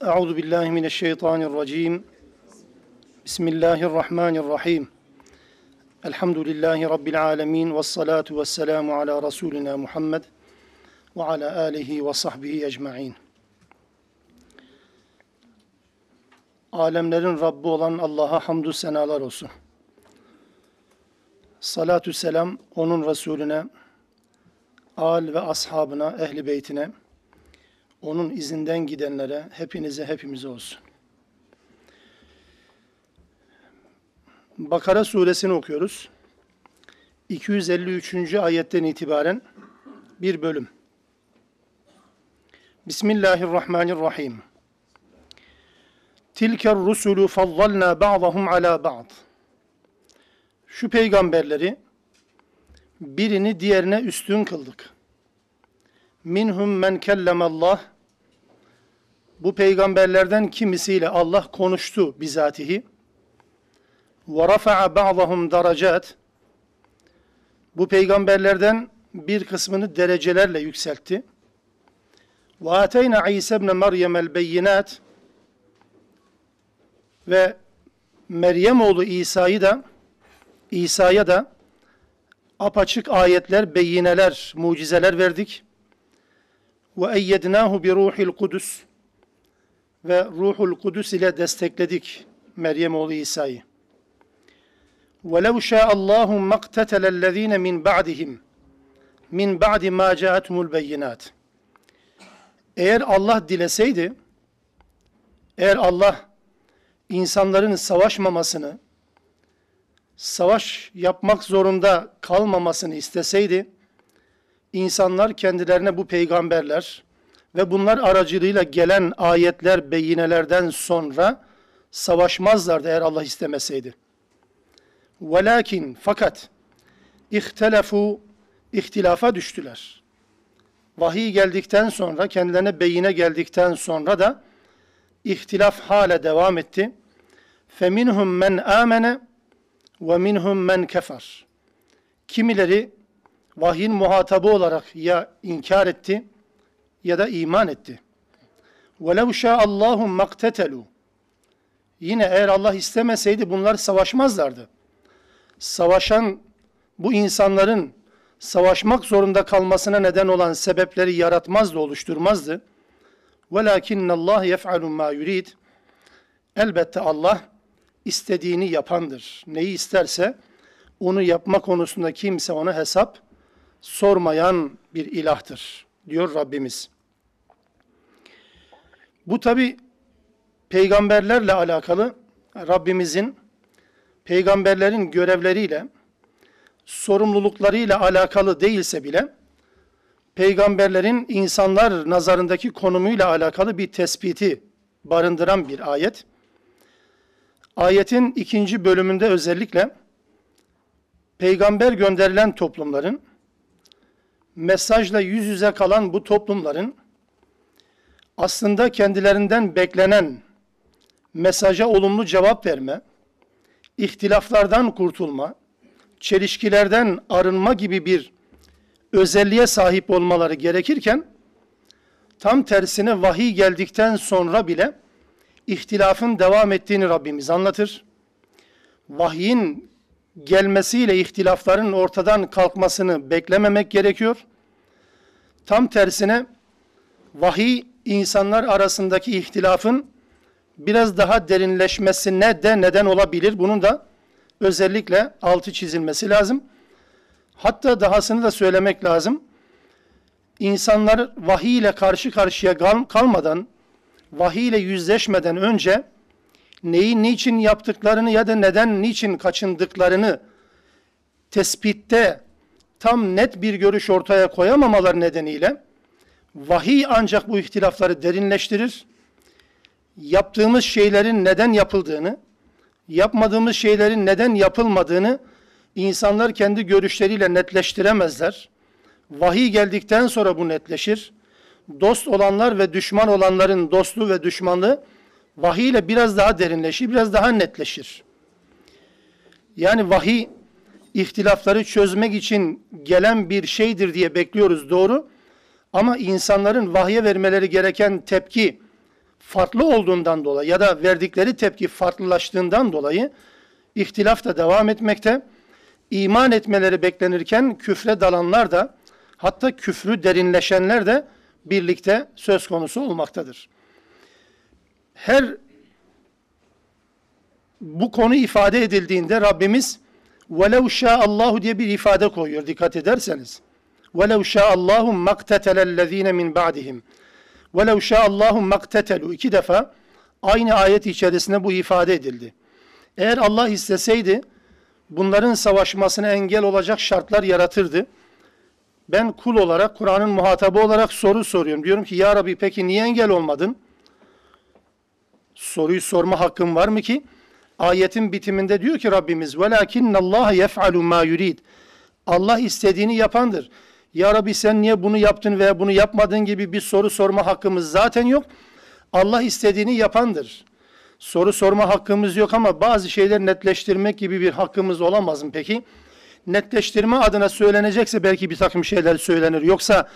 Euzu billahi mineşşeytanirracim. Bismillahirrahmanirrahim. Elhamdülillahi rabbil alamin ve salatu vesselamu ala rasulina Muhammed ve ala alihi ve sahbihi ecmaîn. Alemlerin Rabbi olan Allah'a hamdü senalar olsun. Salatü selam onun Resulüne, al ve ashabına, ehli beytine, onun izinden gidenlere, hepinize, hepimize olsun. Bakara suresini okuyoruz. 253. ayetten itibaren bir bölüm. Bismillahirrahmanirrahim. Tilker rusulu fazzalna ba'dahum ala ba'd. Şu peygamberleri birini diğerine üstün kıldık. Minhum men kellemallah. Bu peygamberlerden kimisiyle Allah konuştu bizatihi. Ve rafa'a ba'dahum daracat. Bu peygamberlerden bir kısmını derecelerle yükseltti. Ve ateyna İsa ibn Meryem el beyinat. Ve Meryem oğlu İsa'yı da İsa'ya da apaçık ayetler, beyineler, mucizeler verdik. Ve eyyednahu bi ruhil kudüs ve ruhul kudüs ile destekledik Meryem oğlu İsa'yı. وَلَوْ شَاءَ اللّٰهُ مَقْتَتَلَ الَّذ۪ينَ مِنْ بَعْدِهِمْ مِنْ بَعْدِ مَا جَاءَتْهُمُ الْبَيِّنَاتِ Eğer Allah dileseydi, eğer Allah insanların savaşmamasını, savaş yapmak zorunda kalmamasını isteseydi, insanlar kendilerine bu peygamberler ve bunlar aracılığıyla gelen ayetler, beyinelerden sonra savaşmazlardı eğer Allah istemeseydi. Velakin fakat ihtelefu ihtilafa düştüler. Vahiy geldikten sonra, kendilerine beyine geldikten sonra da ihtilaf hale devam etti. Feminhum men amene ve minhum men kefer. Kimileri vahyin muhatabı olarak ya inkar etti ya da iman etti. وَلَوْ شَاءَ اللّٰهُمْ مَقْتَتَلُوا Yine eğer Allah istemeseydi bunlar savaşmazlardı. Savaşan bu insanların savaşmak zorunda kalmasına neden olan sebepleri yaratmazdı, oluşturmazdı. وَلَاكِنَّ اللّٰهِ يَفْعَلُ مَا يُرِيدُ Elbette Allah istediğini yapandır. Neyi isterse onu yapma konusunda kimse ona hesap sormayan bir ilahtır diyor Rabbimiz. Bu tabi peygamberlerle alakalı Rabbimizin peygamberlerin görevleriyle sorumluluklarıyla alakalı değilse bile peygamberlerin insanlar nazarındaki konumuyla alakalı bir tespiti barındıran bir ayet. Ayetin ikinci bölümünde özellikle peygamber gönderilen toplumların mesajla yüz yüze kalan bu toplumların aslında kendilerinden beklenen mesaja olumlu cevap verme, ihtilaflardan kurtulma, çelişkilerden arınma gibi bir özelliğe sahip olmaları gerekirken tam tersine vahiy geldikten sonra bile ihtilafın devam ettiğini Rabbimiz anlatır. Vahyin gelmesiyle ihtilafların ortadan kalkmasını beklememek gerekiyor. Tam tersine vahiy insanlar arasındaki ihtilafın biraz daha derinleşmesine de neden olabilir. Bunun da özellikle altı çizilmesi lazım. Hatta dahasını da söylemek lazım. İnsanlar vahiy ile karşı karşıya kal kalmadan, vahiy ile yüzleşmeden önce neyi niçin yaptıklarını ya da neden niçin kaçındıklarını tespitte tam net bir görüş ortaya koyamamalar nedeniyle vahiy ancak bu ihtilafları derinleştirir. Yaptığımız şeylerin neden yapıldığını, yapmadığımız şeylerin neden yapılmadığını insanlar kendi görüşleriyle netleştiremezler. Vahiy geldikten sonra bu netleşir. Dost olanlar ve düşman olanların dostluğu ve düşmanlığı vahiy ile biraz daha derinleşir, biraz daha netleşir. Yani vahiy ihtilafları çözmek için gelen bir şeydir diye bekliyoruz doğru. Ama insanların vahye vermeleri gereken tepki farklı olduğundan dolayı ya da verdikleri tepki farklılaştığından dolayı ihtilaf da devam etmekte. İman etmeleri beklenirken küfre dalanlar da hatta küfrü derinleşenler de birlikte söz konusu olmaktadır her bu konu ifade edildiğinde Rabbimiz velev şa'allahu diye bir ifade koyuyor dikkat ederseniz. Velev şa'allahu maktetelellezine min ba'dihim. Velev şa'allahu maktetelu. iki defa aynı ayet içerisinde bu ifade edildi. Eğer Allah isteseydi bunların savaşmasına engel olacak şartlar yaratırdı. Ben kul olarak, Kur'an'ın muhatabı olarak soru soruyorum. Diyorum ki ya Rabbi peki niye engel olmadın? Soruyu sorma hakkım var mı ki? Ayetin bitiminde diyor ki Rabbimiz وَلَاكِنَّ اللّٰهَ يَفْعَلُ مَا يُرِيدُ Allah istediğini yapandır. Ya Rabbi sen niye bunu yaptın veya bunu yapmadın gibi bir soru sorma hakkımız zaten yok. Allah istediğini yapandır. Soru sorma hakkımız yok ama bazı şeyler netleştirmek gibi bir hakkımız olamaz mı peki? Netleştirme adına söylenecekse belki bir takım şeyler söylenir. Yoksa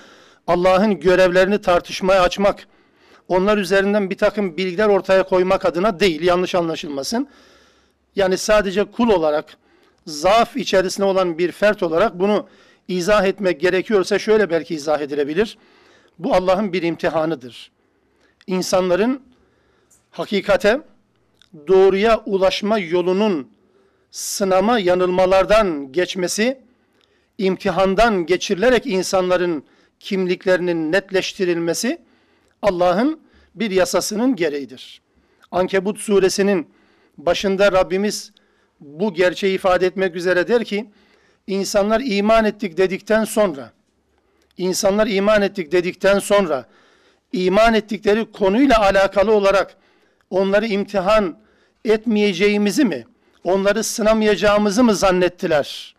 Allah'ın görevlerini tartışmaya açmak, onlar üzerinden bir takım bilgiler ortaya koymak adına değil, yanlış anlaşılmasın. Yani sadece kul olarak, zaaf içerisinde olan bir fert olarak bunu izah etmek gerekiyorsa şöyle belki izah edilebilir. Bu Allah'ın bir imtihanıdır. İnsanların hakikate, doğruya ulaşma yolunun sınama, yanılmalardan geçmesi, imtihandan geçirilerek insanların kimliklerinin netleştirilmesi Allah'ın bir yasasının gereğidir. Ankebut suresinin başında Rabbimiz bu gerçeği ifade etmek üzere der ki, insanlar iman ettik dedikten sonra, insanlar iman ettik dedikten sonra, iman ettikleri konuyla alakalı olarak onları imtihan etmeyeceğimizi mi, onları sınamayacağımızı mı zannettiler?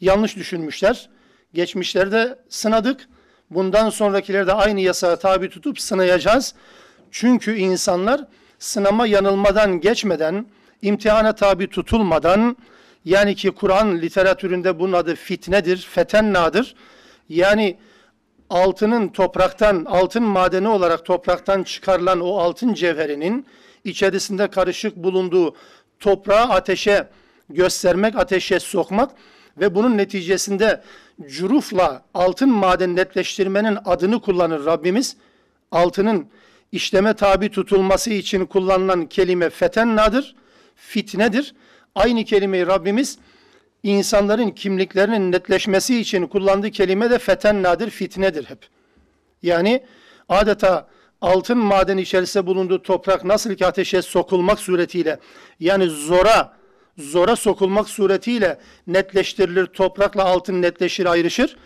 Yanlış düşünmüşler. Geçmişlerde sınadık. Bundan sonrakileri de aynı yasağa tabi tutup sınayacağız. Çünkü insanlar sınama yanılmadan geçmeden, imtihana tabi tutulmadan, yani ki Kur'an literatüründe bunun adı fitnedir, fetennadır. Yani altının topraktan, altın madeni olarak topraktan çıkarılan o altın cevherinin içerisinde karışık bulunduğu toprağı ateşe göstermek, ateşe sokmak ve bunun neticesinde cürufla altın maden netleştirmenin adını kullanır Rabbimiz. Altının işleme tabi tutulması için kullanılan kelime fetennadır, fitnedir. Aynı kelimeyi Rabbimiz insanların kimliklerinin netleşmesi için kullandığı kelime de fetennadır, fitnedir hep. Yani adeta altın maden içerisinde bulunduğu toprak nasıl ki ateşe sokulmak suretiyle yani zora zora sokulmak suretiyle netleştirilir. Toprakla altın netleşir, ayrışır.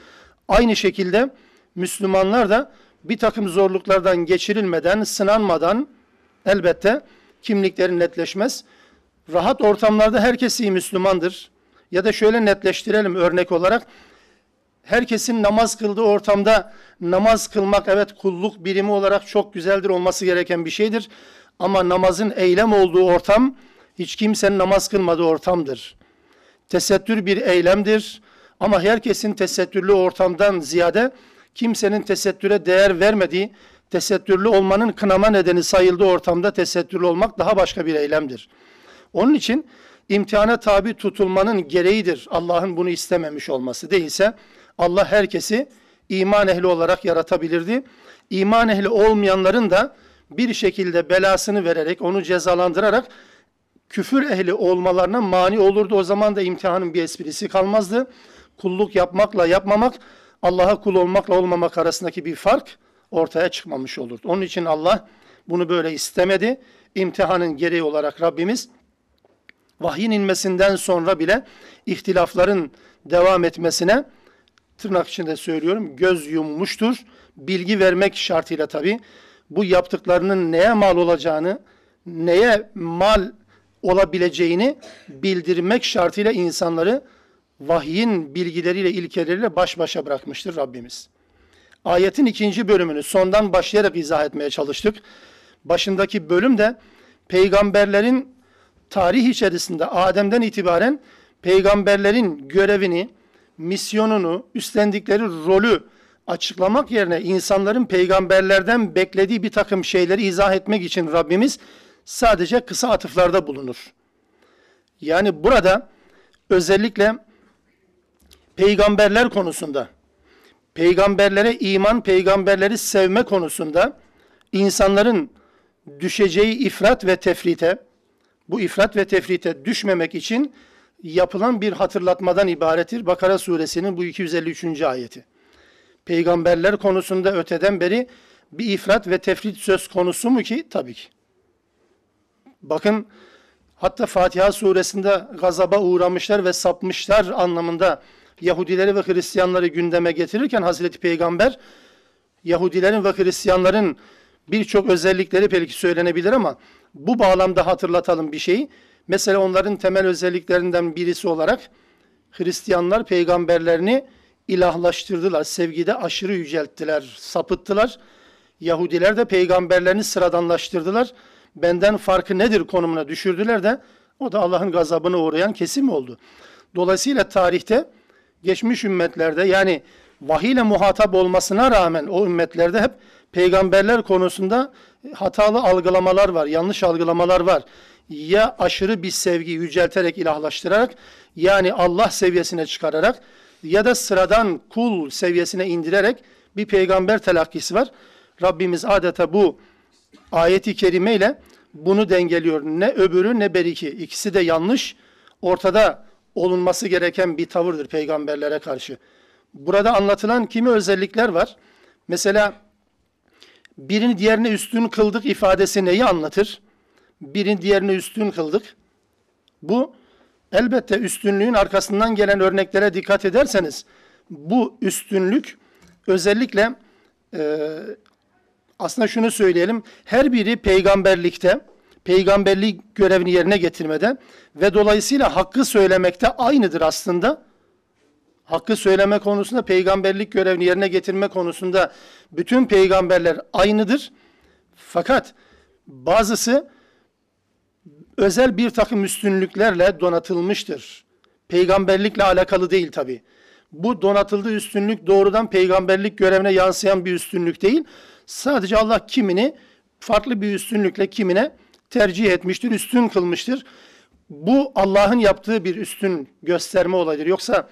Aynı şekilde Müslümanlar da bir takım zorluklardan geçirilmeden, sınanmadan elbette kimlikleri netleşmez. Rahat ortamlarda herkes iyi Müslümandır. Ya da şöyle netleştirelim örnek olarak. Herkesin namaz kıldığı ortamda namaz kılmak evet kulluk birimi olarak çok güzeldir olması gereken bir şeydir. Ama namazın eylem olduğu ortam hiç kimsenin namaz kılmadığı ortamdır. Tesettür bir eylemdir ama herkesin tesettürlü ortamdan ziyade kimsenin tesettüre değer vermediği, tesettürlü olmanın kınama nedeni sayıldığı ortamda tesettürlü olmak daha başka bir eylemdir. Onun için imtihana tabi tutulmanın gereğidir Allah'ın bunu istememiş olması. Değilse Allah herkesi iman ehli olarak yaratabilirdi. İman ehli olmayanların da bir şekilde belasını vererek, onu cezalandırarak küfür ehli olmalarına mani olurdu. O zaman da imtihanın bir esprisi kalmazdı. Kulluk yapmakla yapmamak, Allah'a kul olmakla olmamak arasındaki bir fark ortaya çıkmamış olurdu. Onun için Allah bunu böyle istemedi. İmtihanın gereği olarak Rabbimiz vahyin inmesinden sonra bile ihtilafların devam etmesine tırnak içinde söylüyorum göz yummuştur. Bilgi vermek şartıyla tabi bu yaptıklarının neye mal olacağını, neye mal olabileceğini bildirmek şartıyla insanları vahyin bilgileriyle, ilkeleriyle baş başa bırakmıştır Rabbimiz. Ayetin ikinci bölümünü sondan başlayarak izah etmeye çalıştık. Başındaki bölüm de peygamberlerin tarih içerisinde Adem'den itibaren peygamberlerin görevini, misyonunu, üstlendikleri rolü açıklamak yerine insanların peygamberlerden beklediği bir takım şeyleri izah etmek için Rabbimiz sadece kısa atıflarda bulunur. Yani burada özellikle peygamberler konusunda, peygamberlere iman, peygamberleri sevme konusunda insanların düşeceği ifrat ve tefrite, bu ifrat ve tefrite düşmemek için yapılan bir hatırlatmadan ibarettir. Bakara suresinin bu 253. ayeti. Peygamberler konusunda öteden beri bir ifrat ve tefrit söz konusu mu ki? Tabii ki. Bakın hatta Fatiha suresinde gazaba uğramışlar ve sapmışlar anlamında Yahudileri ve Hristiyanları gündeme getirirken Hazreti Peygamber Yahudilerin ve Hristiyanların birçok özellikleri belki söylenebilir ama bu bağlamda hatırlatalım bir şeyi. Mesela onların temel özelliklerinden birisi olarak Hristiyanlar peygamberlerini ilahlaştırdılar. Sevgide aşırı yücelttiler, sapıttılar. Yahudiler de peygamberlerini sıradanlaştırdılar. Benden farkı nedir konumuna düşürdüler de o da Allah'ın gazabına uğrayan kesim oldu. Dolayısıyla tarihte geçmiş ümmetlerde yani vahiy ile muhatap olmasına rağmen o ümmetlerde hep peygamberler konusunda hatalı algılamalar var, yanlış algılamalar var. Ya aşırı bir sevgi yücelterek ilahlaştırarak yani Allah seviyesine çıkararak ya da sıradan kul seviyesine indirerek bir peygamber telakkisi var. Rabbimiz adeta bu ayeti kerimeyle bunu dengeliyor. Ne öbürü ne beriki. İkisi de yanlış. Ortada olunması gereken bir tavırdır peygamberlere karşı. Burada anlatılan kimi özellikler var. Mesela birini diğerine üstün kıldık ifadesi neyi anlatır? Birini diğerine üstün kıldık. Bu elbette üstünlüğün arkasından gelen örneklere dikkat ederseniz bu üstünlük özellikle e, aslında şunu söyleyelim. Her biri peygamberlikte, peygamberlik görevini yerine getirmede ve dolayısıyla hakkı söylemekte aynıdır aslında. Hakkı söyleme konusunda, peygamberlik görevini yerine getirme konusunda bütün peygamberler aynıdır. Fakat bazısı özel bir takım üstünlüklerle donatılmıştır. Peygamberlikle alakalı değil tabi. Bu donatıldığı üstünlük doğrudan peygamberlik görevine yansıyan bir üstünlük değil. Sadece Allah kimini farklı bir üstünlükle kimine tercih etmiştir, üstün kılmıştır. Bu Allah'ın yaptığı bir üstün gösterme olayıdır. Yoksa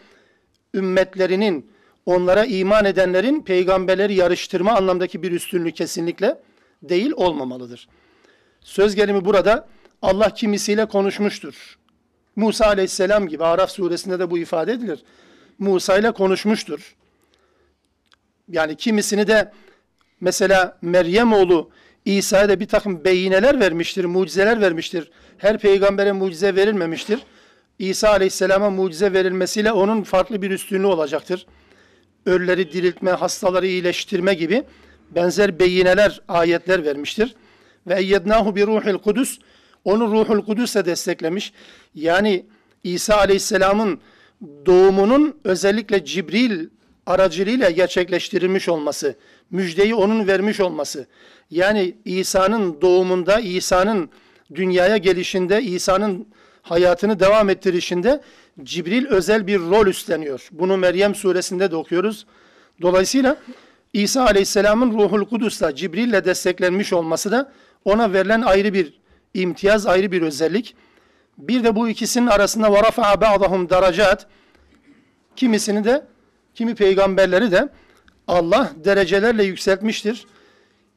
ümmetlerinin, onlara iman edenlerin peygamberleri yarıştırma anlamdaki bir üstünlük kesinlikle değil olmamalıdır. Söz gelimi burada Allah kimisiyle konuşmuştur. Musa aleyhisselam gibi Araf suresinde de bu ifade edilir. Musa ile konuşmuştur. Yani kimisini de mesela Meryem oğlu İsa'ya da bir takım beyineler vermiştir, mucizeler vermiştir. Her peygambere mucize verilmemiştir. İsa aleyhisselama mucize verilmesiyle onun farklı bir üstünlüğü olacaktır. Ölüleri diriltme, hastaları iyileştirme gibi benzer beyineler, ayetler vermiştir. Ve eyyednahu bi ruhil kudüs onu Ruhul Kudüs'e desteklemiş. Yani İsa Aleyhisselam'ın doğumunun özellikle Cibril aracılığıyla gerçekleştirilmiş olması, müjdeyi onun vermiş olması. Yani İsa'nın doğumunda, İsa'nın dünyaya gelişinde, İsa'nın hayatını devam ettirişinde Cibril özel bir rol üstleniyor. Bunu Meryem suresinde de okuyoruz. Dolayısıyla İsa Aleyhisselam'ın Ruhul Kudüs'la Cibril'le desteklenmiş olması da ona verilen ayrı bir imtiyaz ayrı bir özellik. Bir de bu ikisinin arasında varafa ba'dahum daracat kimisini de kimi peygamberleri de Allah derecelerle yükseltmiştir.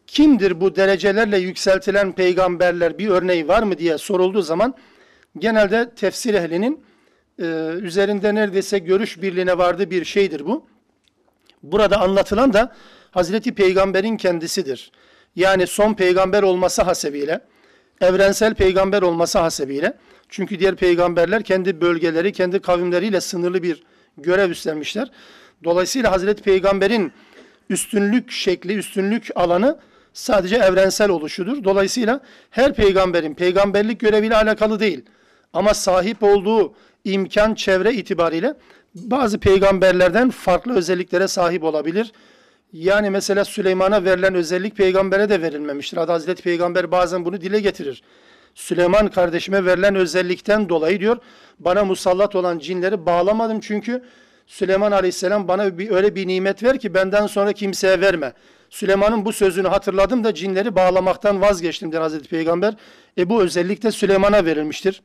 Kimdir bu derecelerle yükseltilen peygamberler bir örneği var mı diye sorulduğu zaman genelde tefsir ehlinin e, üzerinde neredeyse görüş birliğine vardığı bir şeydir bu. Burada anlatılan da Hazreti Peygamber'in kendisidir. Yani son peygamber olması hasebiyle evrensel peygamber olması hasebiyle. Çünkü diğer peygamberler kendi bölgeleri, kendi kavimleriyle sınırlı bir görev üstlenmişler. Dolayısıyla Hazreti Peygamber'in üstünlük şekli, üstünlük alanı sadece evrensel oluşudur. Dolayısıyla her peygamberin peygamberlik göreviyle alakalı değil. Ama sahip olduğu imkan, çevre itibariyle bazı peygamberlerden farklı özelliklere sahip olabilir. Yani mesela Süleyman'a verilen özellik peygambere de verilmemiştir. Hazreti Peygamber bazen bunu dile getirir. Süleyman kardeşime verilen özellikten dolayı diyor, bana musallat olan cinleri bağlamadım çünkü Süleyman Aleyhisselam bana bir, öyle bir nimet ver ki benden sonra kimseye verme. Süleyman'ın bu sözünü hatırladım da cinleri bağlamaktan vazgeçtim der Hazreti Peygamber. E bu özellik de Süleyman'a verilmiştir.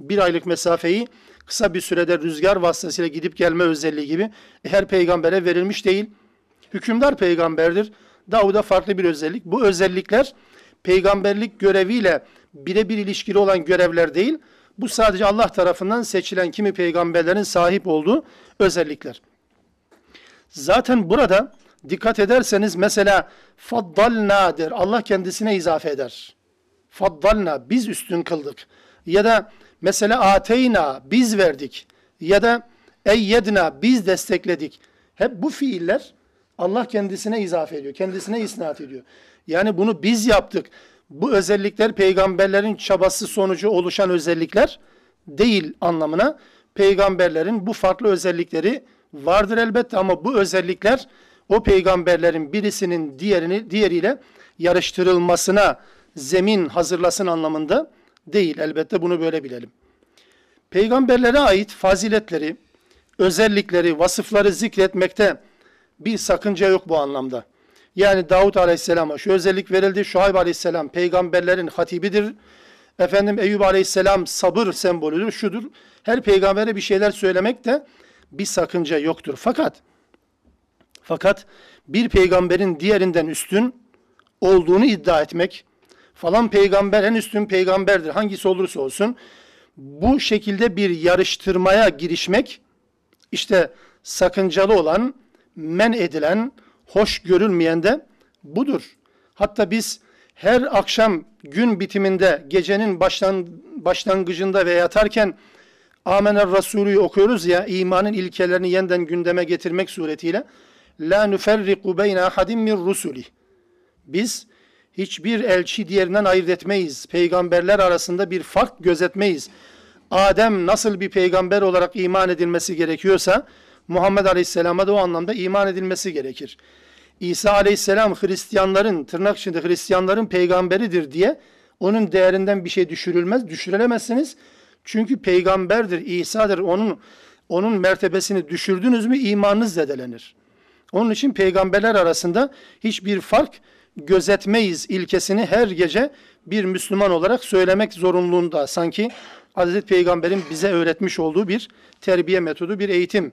Bir aylık mesafeyi kısa bir sürede rüzgar vasıtasıyla gidip gelme özelliği gibi e, her peygambere verilmiş değil. Hükümdar peygamberdir. Davud'a farklı bir özellik. Bu özellikler peygamberlik göreviyle birebir ilişkili olan görevler değil. Bu sadece Allah tarafından seçilen kimi peygamberlerin sahip olduğu özellikler. Zaten burada dikkat ederseniz mesela faddalnadır. Allah kendisine izafe eder. Faddalna biz üstün kıldık. Ya da mesela ateyna biz verdik. Ya da eyyedna biz destekledik. Hep bu fiiller Allah kendisine izafe ediyor. Kendisine isnat ediyor. Yani bunu biz yaptık. Bu özellikler peygamberlerin çabası sonucu oluşan özellikler değil anlamına. Peygamberlerin bu farklı özellikleri vardır elbette ama bu özellikler o peygamberlerin birisinin diğerini diğeriyle yarıştırılmasına zemin hazırlasın anlamında değil. Elbette bunu böyle bilelim. Peygamberlere ait faziletleri, özellikleri, vasıfları zikretmekte bir sakınca yok bu anlamda. Yani Davut Aleyhisselam'a şu özellik verildi. Şuayb Aleyhisselam peygamberlerin hatibidir. Efendim Eyüp Aleyhisselam sabır sembolüdür, şudur. Her peygambere bir şeyler söylemek de bir sakınca yoktur. Fakat fakat bir peygamberin diğerinden üstün olduğunu iddia etmek, falan peygamber en üstün peygamberdir hangisi olursa olsun, bu şekilde bir yarıştırmaya girişmek, işte sakıncalı olan, men edilen, hoş görülmeyen de budur. Hatta biz her akşam gün bitiminde, gecenin başlan, başlangıcında ve yatarken Amener Resulü'yü okuyoruz ya, imanın ilkelerini yeniden gündeme getirmek suretiyle. La nüferriku beyne ahadim min rusuli. Biz hiçbir elçi diğerinden ayırt etmeyiz. Peygamberler arasında bir fark gözetmeyiz. Adem nasıl bir peygamber olarak iman edilmesi gerekiyorsa Muhammed Aleyhisselam'a da o anlamda iman edilmesi gerekir. İsa Aleyhisselam Hristiyanların, tırnak içinde Hristiyanların peygamberidir diye onun değerinden bir şey düşürülmez, düşürülemezsiniz. Çünkü peygamberdir, İsa'dır. Onun onun mertebesini düşürdünüz mü imanınız zedelenir. Onun için peygamberler arasında hiçbir fark gözetmeyiz ilkesini her gece bir Müslüman olarak söylemek zorunluluğunda. Sanki Hazreti Peygamber'in bize öğretmiş olduğu bir terbiye metodu, bir eğitim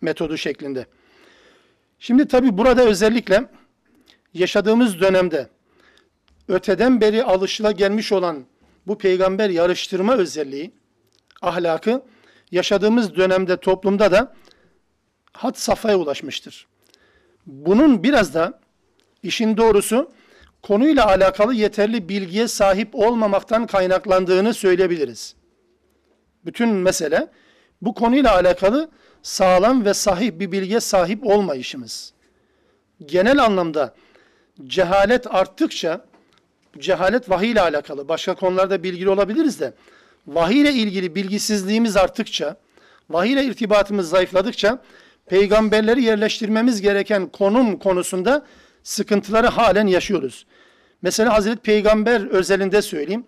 metodu şeklinde. Şimdi tabi burada özellikle yaşadığımız dönemde öteden beri alışıla gelmiş olan bu peygamber yarıştırma özelliği, ahlakı yaşadığımız dönemde toplumda da hat safhaya ulaşmıştır. Bunun biraz da işin doğrusu konuyla alakalı yeterli bilgiye sahip olmamaktan kaynaklandığını söyleyebiliriz. Bütün mesele bu konuyla alakalı sağlam ve sahih bir bilgiye sahip olmayışımız. Genel anlamda cehalet arttıkça, cehalet vahiy ile alakalı, başka konularda bilgili olabiliriz de, vahiy ile ilgili bilgisizliğimiz arttıkça, vahiy ile irtibatımız zayıfladıkça, peygamberleri yerleştirmemiz gereken konum konusunda sıkıntıları halen yaşıyoruz. Mesela Hazreti Peygamber özelinde söyleyeyim.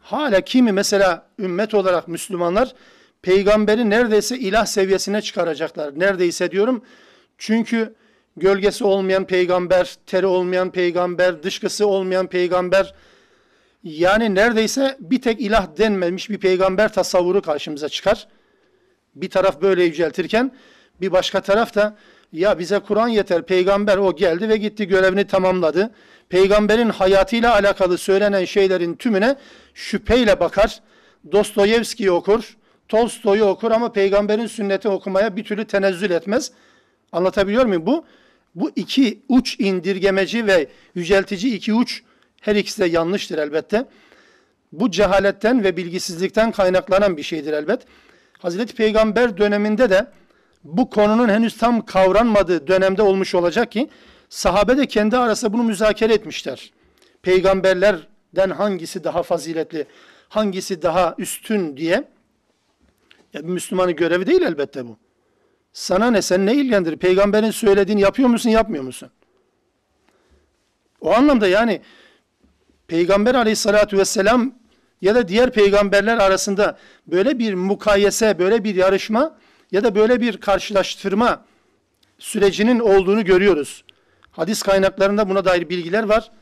Hala kimi mesela ümmet olarak Müslümanlar peygamberi neredeyse ilah seviyesine çıkaracaklar. Neredeyse diyorum. Çünkü gölgesi olmayan peygamber, teri olmayan peygamber, dışkısı olmayan peygamber, yani neredeyse bir tek ilah denmemiş bir peygamber tasavvuru karşımıza çıkar. Bir taraf böyle yüceltirken bir başka taraf da ya bize Kur'an yeter, peygamber o geldi ve gitti görevini tamamladı. Peygamberin hayatıyla alakalı söylenen şeylerin tümüne şüpheyle bakar. Dostoyevski'yi okur, Tolstoy'u okur ama peygamberin sünneti okumaya bir türlü tenezzül etmez. Anlatabiliyor muyum? Bu bu iki uç indirgemeci ve yüceltici iki uç her ikisi de yanlıştır elbette. Bu cehaletten ve bilgisizlikten kaynaklanan bir şeydir elbet. Hazreti Peygamber döneminde de bu konunun henüz tam kavranmadığı dönemde olmuş olacak ki sahabe de kendi arasında bunu müzakere etmişler. Peygamberlerden hangisi daha faziletli, hangisi daha üstün diye. Ya bir Müslümanın görevi değil elbette bu. Sana ne, sen ne ilgilendirir? Peygamberin söylediğini yapıyor musun, yapmıyor musun? O anlamda yani Peygamber aleyhissalatü vesselam ya da diğer peygamberler arasında böyle bir mukayese, böyle bir yarışma ya da böyle bir karşılaştırma sürecinin olduğunu görüyoruz. Hadis kaynaklarında buna dair bilgiler var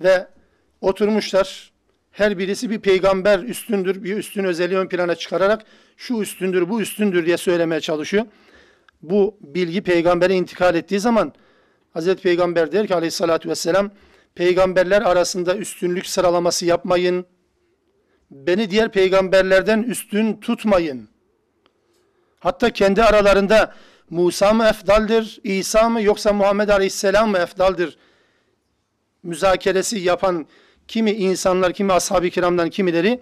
ve oturmuşlar. Her birisi bir peygamber üstündür, bir üstün özelliği ön plana çıkararak şu üstündür, bu üstündür diye söylemeye çalışıyor. Bu bilgi peygambere intikal ettiği zaman Hazreti Peygamber der ki aleyhissalatü vesselam peygamberler arasında üstünlük sıralaması yapmayın. Beni diğer peygamberlerden üstün tutmayın. Hatta kendi aralarında Musa mı efdaldır, İsa mı yoksa Muhammed Aleyhisselam mı efdaldır müzakeresi yapan kimi insanlar, kimi ashab-ı kiramdan kimileri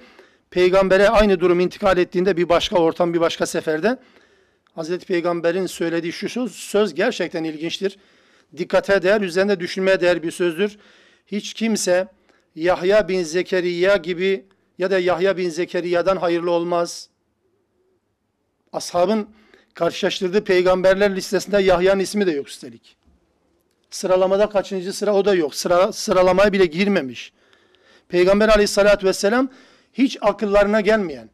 peygambere aynı durum intikal ettiğinde bir başka ortam, bir başka seferde Hazreti Peygamber'in söylediği şu söz, söz gerçekten ilginçtir. Dikkate değer, üzerinde düşünmeye değer bir sözdür. Hiç kimse Yahya bin Zekeriya gibi ya da Yahya bin Zekeriya'dan hayırlı olmaz. Ashabın karşılaştırdığı peygamberler listesinde Yahya'nın ismi de yok üstelik. Sıralamada kaçıncı sıra o da yok. Sıra, sıralamaya bile girmemiş. Peygamber aleyhissalatü vesselam hiç akıllarına gelmeyen,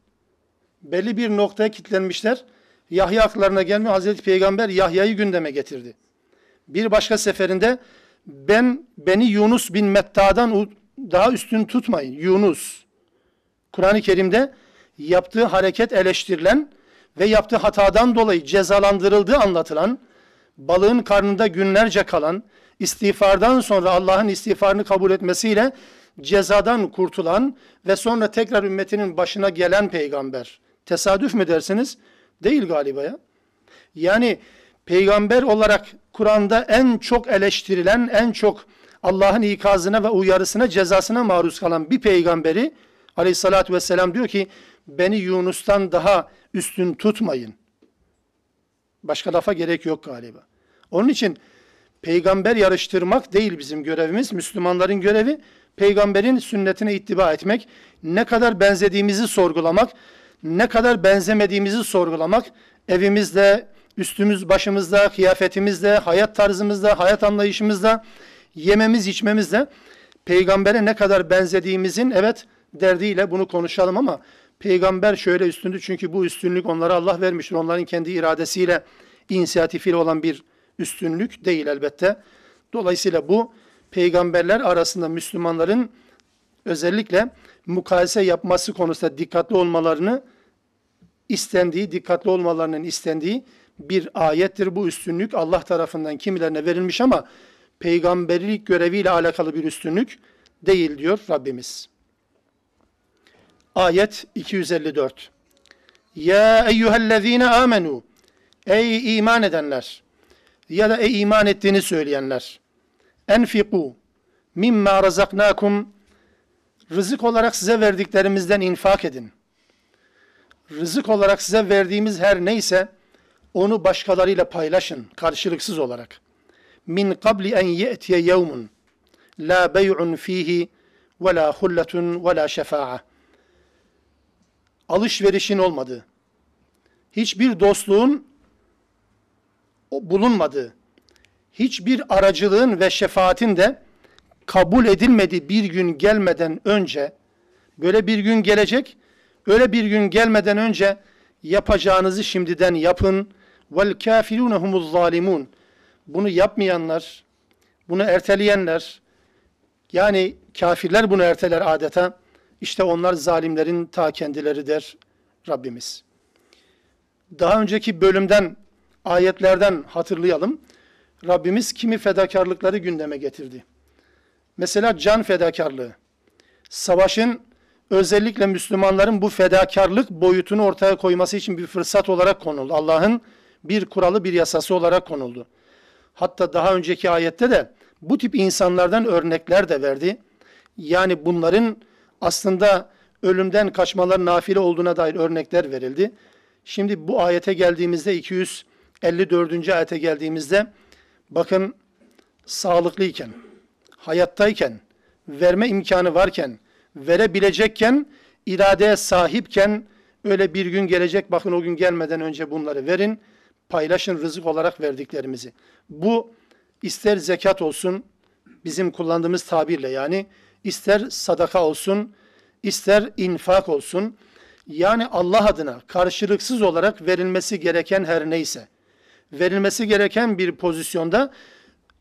belli bir noktaya kilitlenmişler. Yahya akıllarına gelmiyor. Hazreti Peygamber Yahya'yı gündeme getirdi. Bir başka seferinde ben beni Yunus bin Metta'dan daha üstün tutmayın. Yunus. Kur'an-ı Kerim'de yaptığı hareket eleştirilen ve yaptığı hatadan dolayı cezalandırıldığı anlatılan, balığın karnında günlerce kalan, istiğfardan sonra Allah'ın istiğfarını kabul etmesiyle cezadan kurtulan ve sonra tekrar ümmetinin başına gelen peygamber. Tesadüf mü dersiniz? Değil galiba ya. Yani peygamber olarak Kur'an'da en çok eleştirilen, en çok Allah'ın ikazına ve uyarısına, cezasına maruz kalan bir peygamberi aleyhissalatü vesselam diyor ki beni Yunus'tan daha üstün tutmayın. Başka lafa gerek yok galiba. Onun için peygamber yarıştırmak değil bizim görevimiz. Müslümanların görevi peygamberin sünnetine ittiba etmek, ne kadar benzediğimizi sorgulamak, ne kadar benzemediğimizi sorgulamak, evimizde, üstümüz başımızda, kıyafetimizde, hayat tarzımızda, hayat anlayışımızda, yememiz içmemizde peygambere ne kadar benzediğimizin evet derdiyle bunu konuşalım ama peygamber şöyle üstündü çünkü bu üstünlük onlara Allah vermiştir. Onların kendi iradesiyle, inisiyatifiyle olan bir üstünlük değil elbette. Dolayısıyla bu peygamberler arasında Müslümanların özellikle mukayese yapması konusunda dikkatli olmalarını istendiği, dikkatli olmalarının istendiği bir ayettir. Bu üstünlük Allah tarafından kimilerine verilmiş ama peygamberlik göreviyle alakalı bir üstünlük değil diyor Rabbimiz. Ayet 254. Ya eyyühellezine amenu. Ey iman edenler ya da ey iman ettiğini söyleyenler. Enfiku mimma razaknakum rızık olarak size verdiklerimizden infak edin. Rızık olarak size verdiğimiz her neyse onu başkalarıyla paylaşın karşılıksız olarak. Min qabli en ye'tiye yevmun la bey'un fihi ve la hulletun ve la şefa'a. Alışverişin olmadığı, hiçbir dostluğun bulunmadığı, hiçbir aracılığın ve şefaatin de kabul edilmediği bir gün gelmeden önce, böyle bir gün gelecek, öyle bir gün gelmeden önce yapacağınızı şimdiden yapın. Vel kafirun humuz zalimun. Bunu yapmayanlar, bunu erteleyenler, yani kafirler bunu erteler adeta. İşte onlar zalimlerin ta kendileri der Rabbimiz. Daha önceki bölümden, ayetlerden hatırlayalım. Rabbimiz kimi fedakarlıkları gündeme getirdi. Mesela can fedakarlığı. Savaşın özellikle Müslümanların bu fedakarlık boyutunu ortaya koyması için bir fırsat olarak konuldu. Allah'ın bir kuralı, bir yasası olarak konuldu. Hatta daha önceki ayette de bu tip insanlardan örnekler de verdi. Yani bunların aslında ölümden kaçmalar nafile olduğuna dair örnekler verildi. Şimdi bu ayete geldiğimizde 254. ayete geldiğimizde bakın sağlıklıyken, hayattayken, verme imkanı varken, verebilecekken, iradeye sahipken öyle bir gün gelecek bakın o gün gelmeden önce bunları verin, paylaşın rızık olarak verdiklerimizi. Bu ister zekat olsun, bizim kullandığımız tabirle yani, ister sadaka olsun, ister infak olsun. Yani Allah adına karşılıksız olarak verilmesi gereken her neyse, verilmesi gereken bir pozisyonda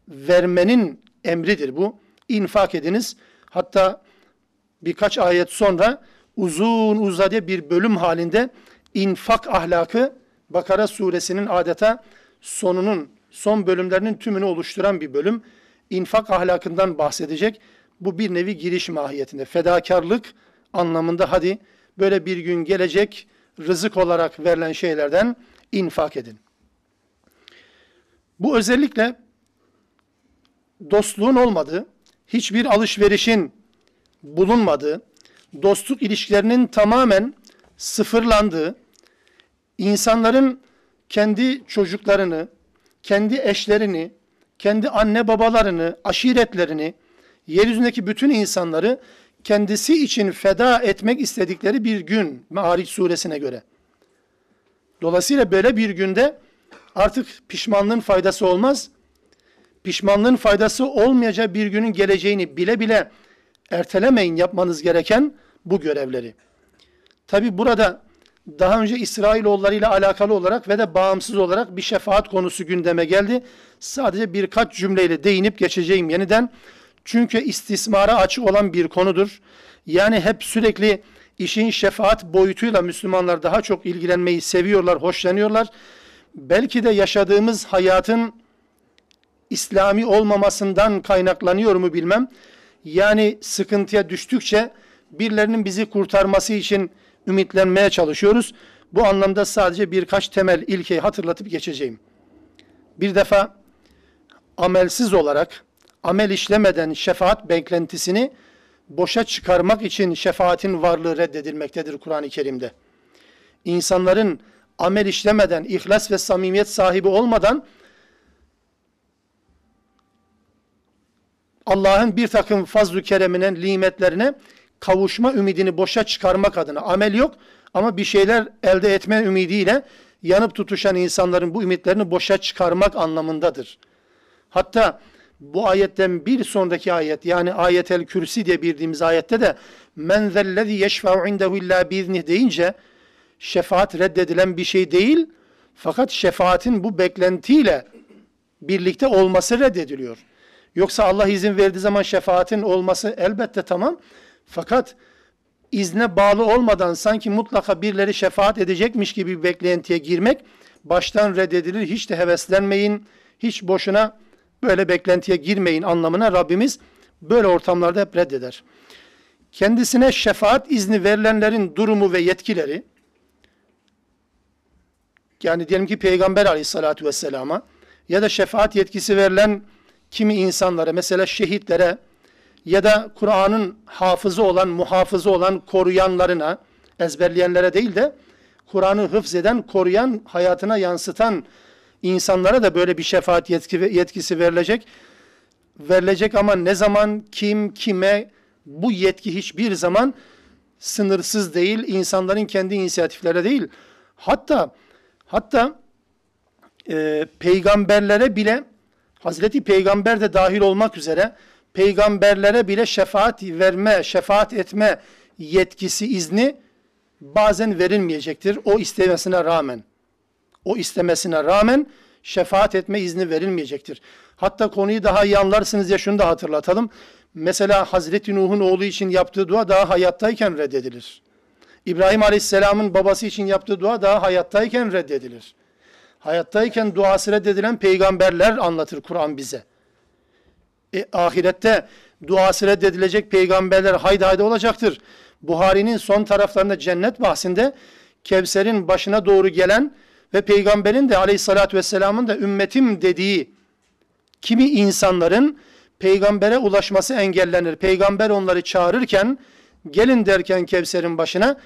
vermenin emridir bu. İnfak ediniz. Hatta birkaç ayet sonra uzun uzadı bir bölüm halinde infak ahlakı Bakara suresinin adeta sonunun, son bölümlerinin tümünü oluşturan bir bölüm. İnfak ahlakından bahsedecek. Bu bir nevi giriş mahiyetinde. Fedakarlık anlamında hadi böyle bir gün gelecek rızık olarak verilen şeylerden infak edin. Bu özellikle dostluğun olmadığı, hiçbir alışverişin bulunmadığı, dostluk ilişkilerinin tamamen sıfırlandığı, insanların kendi çocuklarını, kendi eşlerini, kendi anne babalarını, aşiretlerini, yeryüzündeki bütün insanları kendisi için feda etmek istedikleri bir gün Me'ariç suresine göre. Dolayısıyla böyle bir günde artık pişmanlığın faydası olmaz. Pişmanlığın faydası olmayacağı bir günün geleceğini bile bile ertelemeyin yapmanız gereken bu görevleri. Tabi burada daha önce İsrailoğulları ile alakalı olarak ve de bağımsız olarak bir şefaat konusu gündeme geldi. Sadece birkaç cümleyle değinip geçeceğim yeniden. Çünkü istismara açık olan bir konudur. Yani hep sürekli işin şefaat boyutuyla Müslümanlar daha çok ilgilenmeyi seviyorlar, hoşlanıyorlar. Belki de yaşadığımız hayatın İslami olmamasından kaynaklanıyor mu bilmem. Yani sıkıntıya düştükçe birilerinin bizi kurtarması için ümitlenmeye çalışıyoruz. Bu anlamda sadece birkaç temel ilkeyi hatırlatıp geçeceğim. Bir defa amelsiz olarak, amel işlemeden şefaat beklentisini boşa çıkarmak için şefaatin varlığı reddedilmektedir Kur'an-ı Kerim'de. İnsanların amel işlemeden, ihlas ve samimiyet sahibi olmadan Allah'ın bir takım fazl-ı keremine, nimetlerine kavuşma ümidini boşa çıkarmak adına amel yok ama bir şeyler elde etme ümidiyle yanıp tutuşan insanların bu ümitlerini boşa çıkarmak anlamındadır. Hatta bu ayetten bir sonraki ayet yani ayetel kürsi diye bildiğimiz ayette de men zellezi yeşfa'u indehu illa biiznih deyince şefaat reddedilen bir şey değil fakat şefaatin bu beklentiyle birlikte olması reddediliyor. Yoksa Allah izin verdiği zaman şefaatin olması elbette tamam. Fakat izne bağlı olmadan sanki mutlaka birileri şefaat edecekmiş gibi bir beklentiye girmek baştan reddedilir. Hiç de heveslenmeyin, hiç boşuna böyle beklentiye girmeyin anlamına Rabbimiz böyle ortamlarda hep reddeder. Kendisine şefaat izni verilenlerin durumu ve yetkileri, yani diyelim ki Peygamber aleyhissalatü vesselama ya da şefaat yetkisi verilen kimi insanlara, mesela şehitlere, ya da Kur'an'ın hafızı olan, muhafızı olan koruyanlarına, ezberleyenlere değil de Kur'an'ı hıfzeden, koruyan, hayatına yansıtan insanlara da böyle bir şefaat yetki, yetkisi verilecek. Verilecek ama ne zaman, kim, kime bu yetki hiçbir zaman sınırsız değil, insanların kendi inisiyatiflere değil. Hatta hatta e, peygamberlere bile Hazreti Peygamber de dahil olmak üzere peygamberlere bile şefaat verme, şefaat etme yetkisi, izni bazen verilmeyecektir. O istemesine rağmen. O istemesine rağmen şefaat etme izni verilmeyecektir. Hatta konuyu daha iyi anlarsınız diye şunu da hatırlatalım. Mesela Hazreti Nuh'un oğlu için yaptığı dua daha hayattayken reddedilir. İbrahim Aleyhisselam'ın babası için yaptığı dua daha hayattayken reddedilir. Hayattayken duası reddedilen peygamberler anlatır Kur'an bize. E, ahirette duası reddedilecek peygamberler haydi haydi olacaktır. Buhari'nin son taraflarında cennet bahsinde Kevser'in başına doğru gelen ve peygamberin de aleyhissalatü vesselamın da ümmetim dediği kimi insanların peygambere ulaşması engellenir. Peygamber onları çağırırken gelin derken Kevser'in başına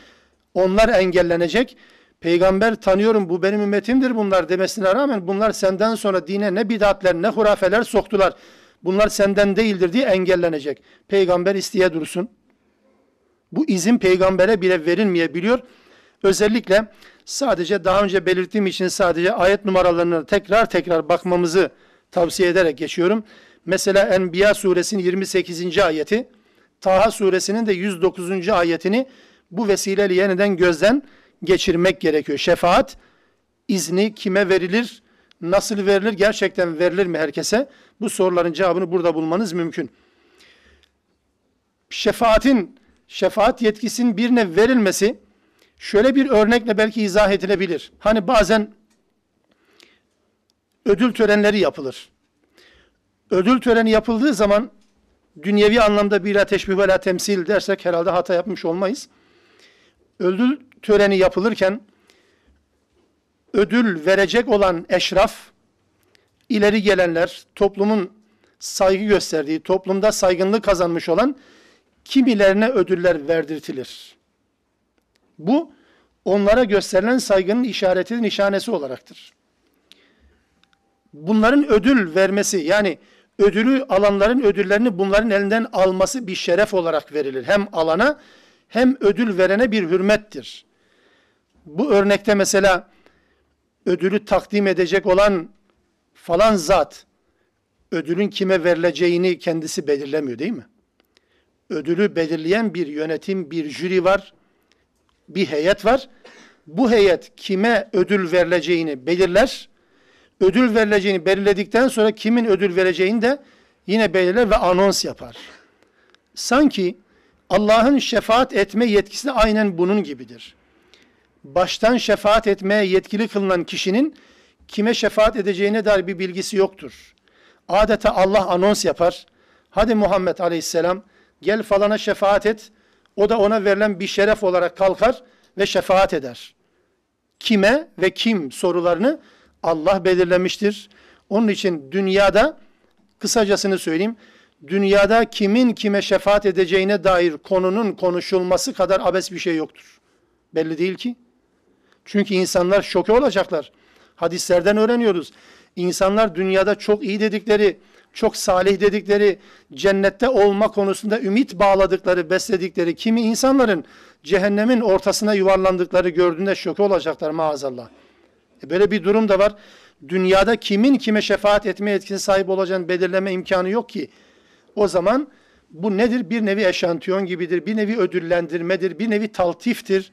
onlar engellenecek. Peygamber tanıyorum bu benim ümmetimdir bunlar demesine rağmen bunlar senden sonra dine ne bidatler ne hurafeler soktular bunlar senden değildir diye engellenecek. Peygamber isteye dursun. Bu izin peygambere bile verilmeyebiliyor. Özellikle sadece daha önce belirttiğim için sadece ayet numaralarını tekrar tekrar bakmamızı tavsiye ederek geçiyorum. Mesela Enbiya suresinin 28. ayeti, Taha suresinin de 109. ayetini bu vesileyle yeniden gözden geçirmek gerekiyor. Şefaat izni kime verilir, nasıl verilir, gerçekten verilir mi herkese? Bu soruların cevabını burada bulmanız mümkün. Şefaatin, şefaat yetkisinin birine verilmesi şöyle bir örnekle belki izah edilebilir. Hani bazen ödül törenleri yapılır. Ödül töreni yapıldığı zaman dünyevi anlamda bir teşbih ve la temsil dersek herhalde hata yapmış olmayız. Ödül töreni yapılırken ödül verecek olan eşraf, ileri gelenler, toplumun saygı gösterdiği, toplumda saygınlık kazanmış olan kimilerine ödüller verdirtilir. Bu onlara gösterilen saygının işareti, nişanesi olaraktır. Bunların ödül vermesi yani ödülü alanların ödüllerini bunların elinden alması bir şeref olarak verilir. Hem alana hem ödül verene bir hürmettir. Bu örnekte mesela ödülü takdim edecek olan falan zat ödülün kime verileceğini kendisi belirlemiyor değil mi? Ödülü belirleyen bir yönetim, bir jüri var, bir heyet var. Bu heyet kime ödül verileceğini belirler. Ödül verileceğini belirledikten sonra kimin ödül vereceğini de yine belirler ve anons yapar. Sanki Allah'ın şefaat etme yetkisi de aynen bunun gibidir. Baştan şefaat etmeye yetkili kılınan kişinin kime şefaat edeceğine dair bir bilgisi yoktur. Adeta Allah anons yapar. Hadi Muhammed Aleyhisselam gel falana şefaat et. O da ona verilen bir şeref olarak kalkar ve şefaat eder. Kime ve kim sorularını Allah belirlemiştir. Onun için dünyada kısacasını söyleyeyim dünyada kimin kime şefaat edeceğine dair konunun konuşulması kadar abes bir şey yoktur. Belli değil ki. Çünkü insanlar şoke olacaklar. Hadislerden öğreniyoruz. İnsanlar dünyada çok iyi dedikleri, çok salih dedikleri, cennette olma konusunda ümit bağladıkları, besledikleri kimi insanların cehennemin ortasına yuvarlandıkları gördüğünde şoke olacaklar maazallah. E böyle bir durum da var. Dünyada kimin kime şefaat etme etkisi sahip olacağını belirleme imkanı yok ki. O zaman bu nedir? Bir nevi eşantiyon gibidir, bir nevi ödüllendirmedir, bir nevi taltiftir,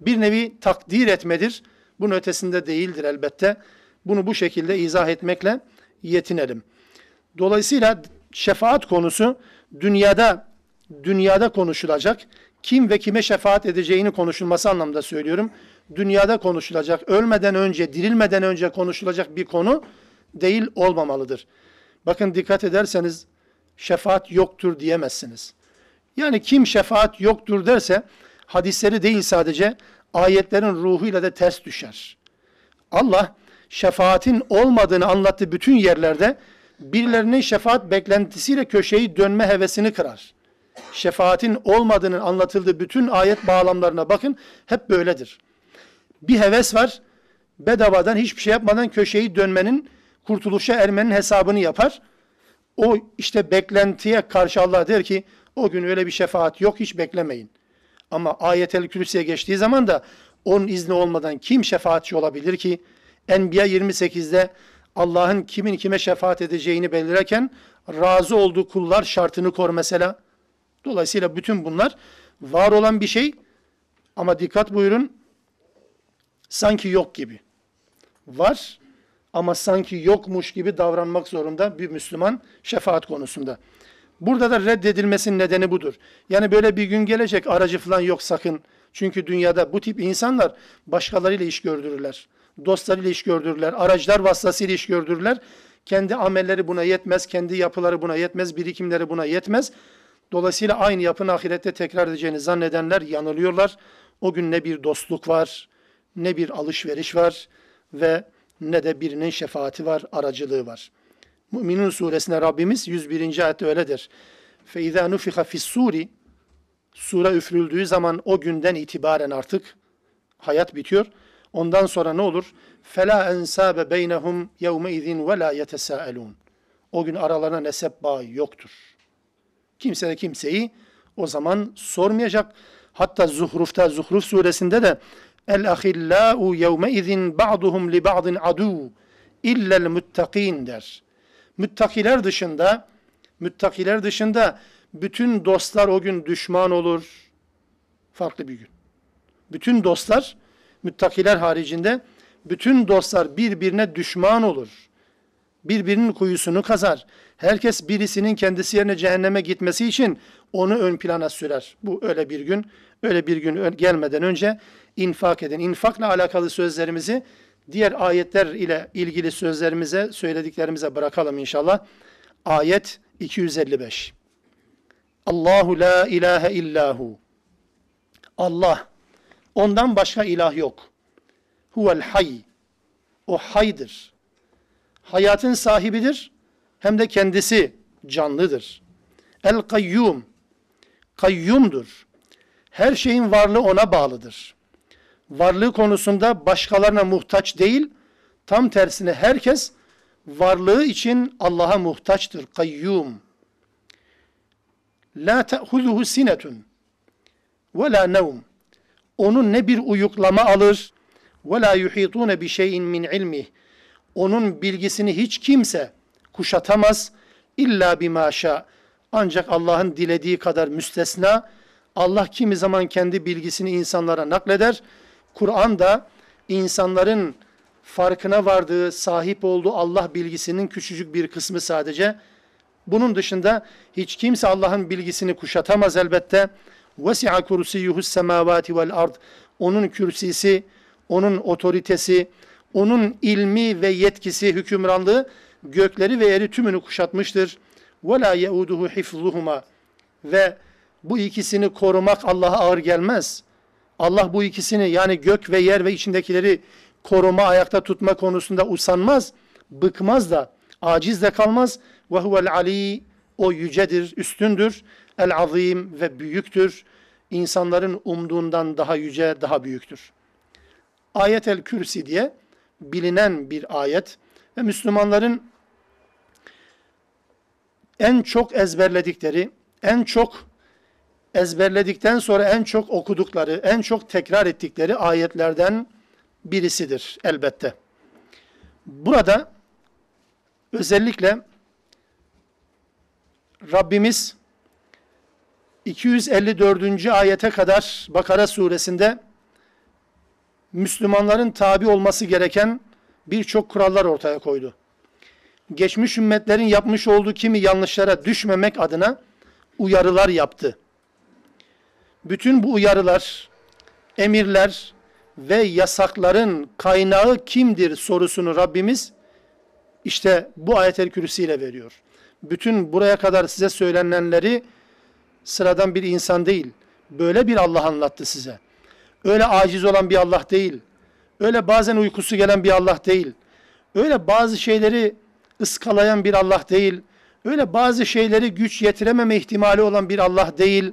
bir nevi takdir etmedir. Bunun ötesinde değildir elbette. Bunu bu şekilde izah etmekle yetinelim. Dolayısıyla şefaat konusu dünyada dünyada konuşulacak. Kim ve kime şefaat edeceğini konuşulması anlamda söylüyorum. Dünyada konuşulacak, ölmeden önce, dirilmeden önce konuşulacak bir konu değil olmamalıdır. Bakın dikkat ederseniz şefaat yoktur diyemezsiniz. Yani kim şefaat yoktur derse hadisleri değil sadece ayetlerin ruhuyla da ters düşer. Allah şefaatin olmadığını anlattığı bütün yerlerde birilerinin şefaat beklentisiyle köşeyi dönme hevesini kırar. Şefaatin olmadığının anlatıldığı bütün ayet bağlamlarına bakın hep böyledir. Bir heves var bedavadan hiçbir şey yapmadan köşeyi dönmenin kurtuluşa ermenin hesabını yapar. O işte beklentiye karşı Allah der ki o gün öyle bir şefaat yok hiç beklemeyin. Ama ayetel kürsüye geçtiği zaman da onun izni olmadan kim şefaatçi olabilir ki? Enbiya 28'de Allah'ın kimin kime şefaat edeceğini belirlerken razı olduğu kullar şartını kor mesela. Dolayısıyla bütün bunlar var olan bir şey ama dikkat buyurun sanki yok gibi. Var ama sanki yokmuş gibi davranmak zorunda bir Müslüman şefaat konusunda. Burada da reddedilmesinin nedeni budur. Yani böyle bir gün gelecek aracı falan yok sakın. Çünkü dünyada bu tip insanlar başkalarıyla iş gördürürler. Dostlarıyla iş gördürürler. Aracılar vasıtasıyla iş gördürürler. Kendi amelleri buna yetmez. Kendi yapıları buna yetmez. Birikimleri buna yetmez. Dolayısıyla aynı yapını ahirette tekrar edeceğini zannedenler yanılıyorlar. O gün ne bir dostluk var, ne bir alışveriş var ve ne de birinin şefaati var, aracılığı var. Müminun suresine Rabbimiz 101. ayette öyledir. فَاِذَا نُفِخَ فِي السُّورِ Sura üfürüldüğü zaman o günden itibaren artık hayat bitiyor. Ondan sonra ne olur? فَلَا اَنْسَابَ بَيْنَهُمْ يَوْمَئِذٍ وَلَا يَتَسَاءَلُونَ O gün aralarına nesep bağı yoktur. Kimse de kimseyi o zaman sormayacak. Hatta Zuhruf'ta, Zuhruf suresinde de El ahillau yevme izin ba'duhum li ba'din adu illel muttakin der. Müttakiler dışında müttakiler dışında bütün dostlar o gün düşman olur. Farklı bir gün. Bütün dostlar, müttakiler haricinde, bütün dostlar birbirine düşman olur. Birbirinin kuyusunu kazar. Herkes birisinin kendisi yerine cehenneme gitmesi için onu ön plana sürer. Bu öyle bir gün, öyle bir gün gelmeden önce infak edin. İnfakla alakalı sözlerimizi diğer ayetler ile ilgili sözlerimize, söylediklerimize bırakalım inşallah. Ayet 255. Allahu la ilahe illahu. Allah. Ondan başka ilah yok. Huvel hay. O haydır. Hayatın sahibidir. Hem de kendisi canlıdır. El kayyum. Kayyumdur. Her şeyin varlığı ona bağlıdır. Varlığı konusunda başkalarına muhtaç değil, tam tersine herkes varlığı için Allah'a muhtaçtır. Kayyum. La te'huzuhu sinetun ve la nevm. Onun ne bir uyuklama alır ve la yuhitune bi şeyin min ilmih. Onun bilgisini hiç kimse kuşatamaz illa bima şa. Ancak Allah'ın dilediği kadar müstesna. Allah kimi zaman kendi bilgisini insanlara nakleder. Kur'an da insanların farkına vardığı, sahip olduğu Allah bilgisinin küçücük bir kısmı sadece. Bunun dışında hiç kimse Allah'ın bilgisini kuşatamaz elbette. وَسِعَ كُرْسِيُّهُ السَّمَاوَاتِ وَالْاَرْضِ Onun kürsisi, onun otoritesi, onun ilmi ve yetkisi, hükümranlığı gökleri ve yeri tümünü kuşatmıştır. وَلَا يَعُودُهُ حِفْظُهُمَا Ve bu ikisini korumak Allah'a ağır gelmez. Allah bu ikisini yani gök ve yer ve içindekileri koruma, ayakta tutma konusunda usanmaz, bıkmaz da, aciz de kalmaz. Ve huvel ali, o yücedir, üstündür. El azim ve büyüktür. İnsanların umduğundan daha yüce, daha büyüktür. Ayet el Kürsi diye bilinen bir ayet ve Müslümanların en çok ezberledikleri, en çok ezberledikten sonra en çok okudukları, en çok tekrar ettikleri ayetlerden birisidir elbette. Burada özellikle Rabbimiz 254. ayete kadar Bakara suresinde Müslümanların tabi olması gereken birçok kurallar ortaya koydu. Geçmiş ümmetlerin yapmış olduğu kimi yanlışlara düşmemek adına uyarılar yaptı. Bütün bu uyarılar, emirler ve yasakların kaynağı kimdir sorusunu Rabbimiz işte bu ayet-el kürsüyle veriyor. Bütün buraya kadar size söylenenleri sıradan bir insan değil, böyle bir Allah anlattı size. Öyle aciz olan bir Allah değil. Öyle bazen uykusu gelen bir Allah değil. Öyle bazı şeyleri ıskalayan bir Allah değil. Öyle bazı şeyleri güç yetirememe ihtimali olan bir Allah değil.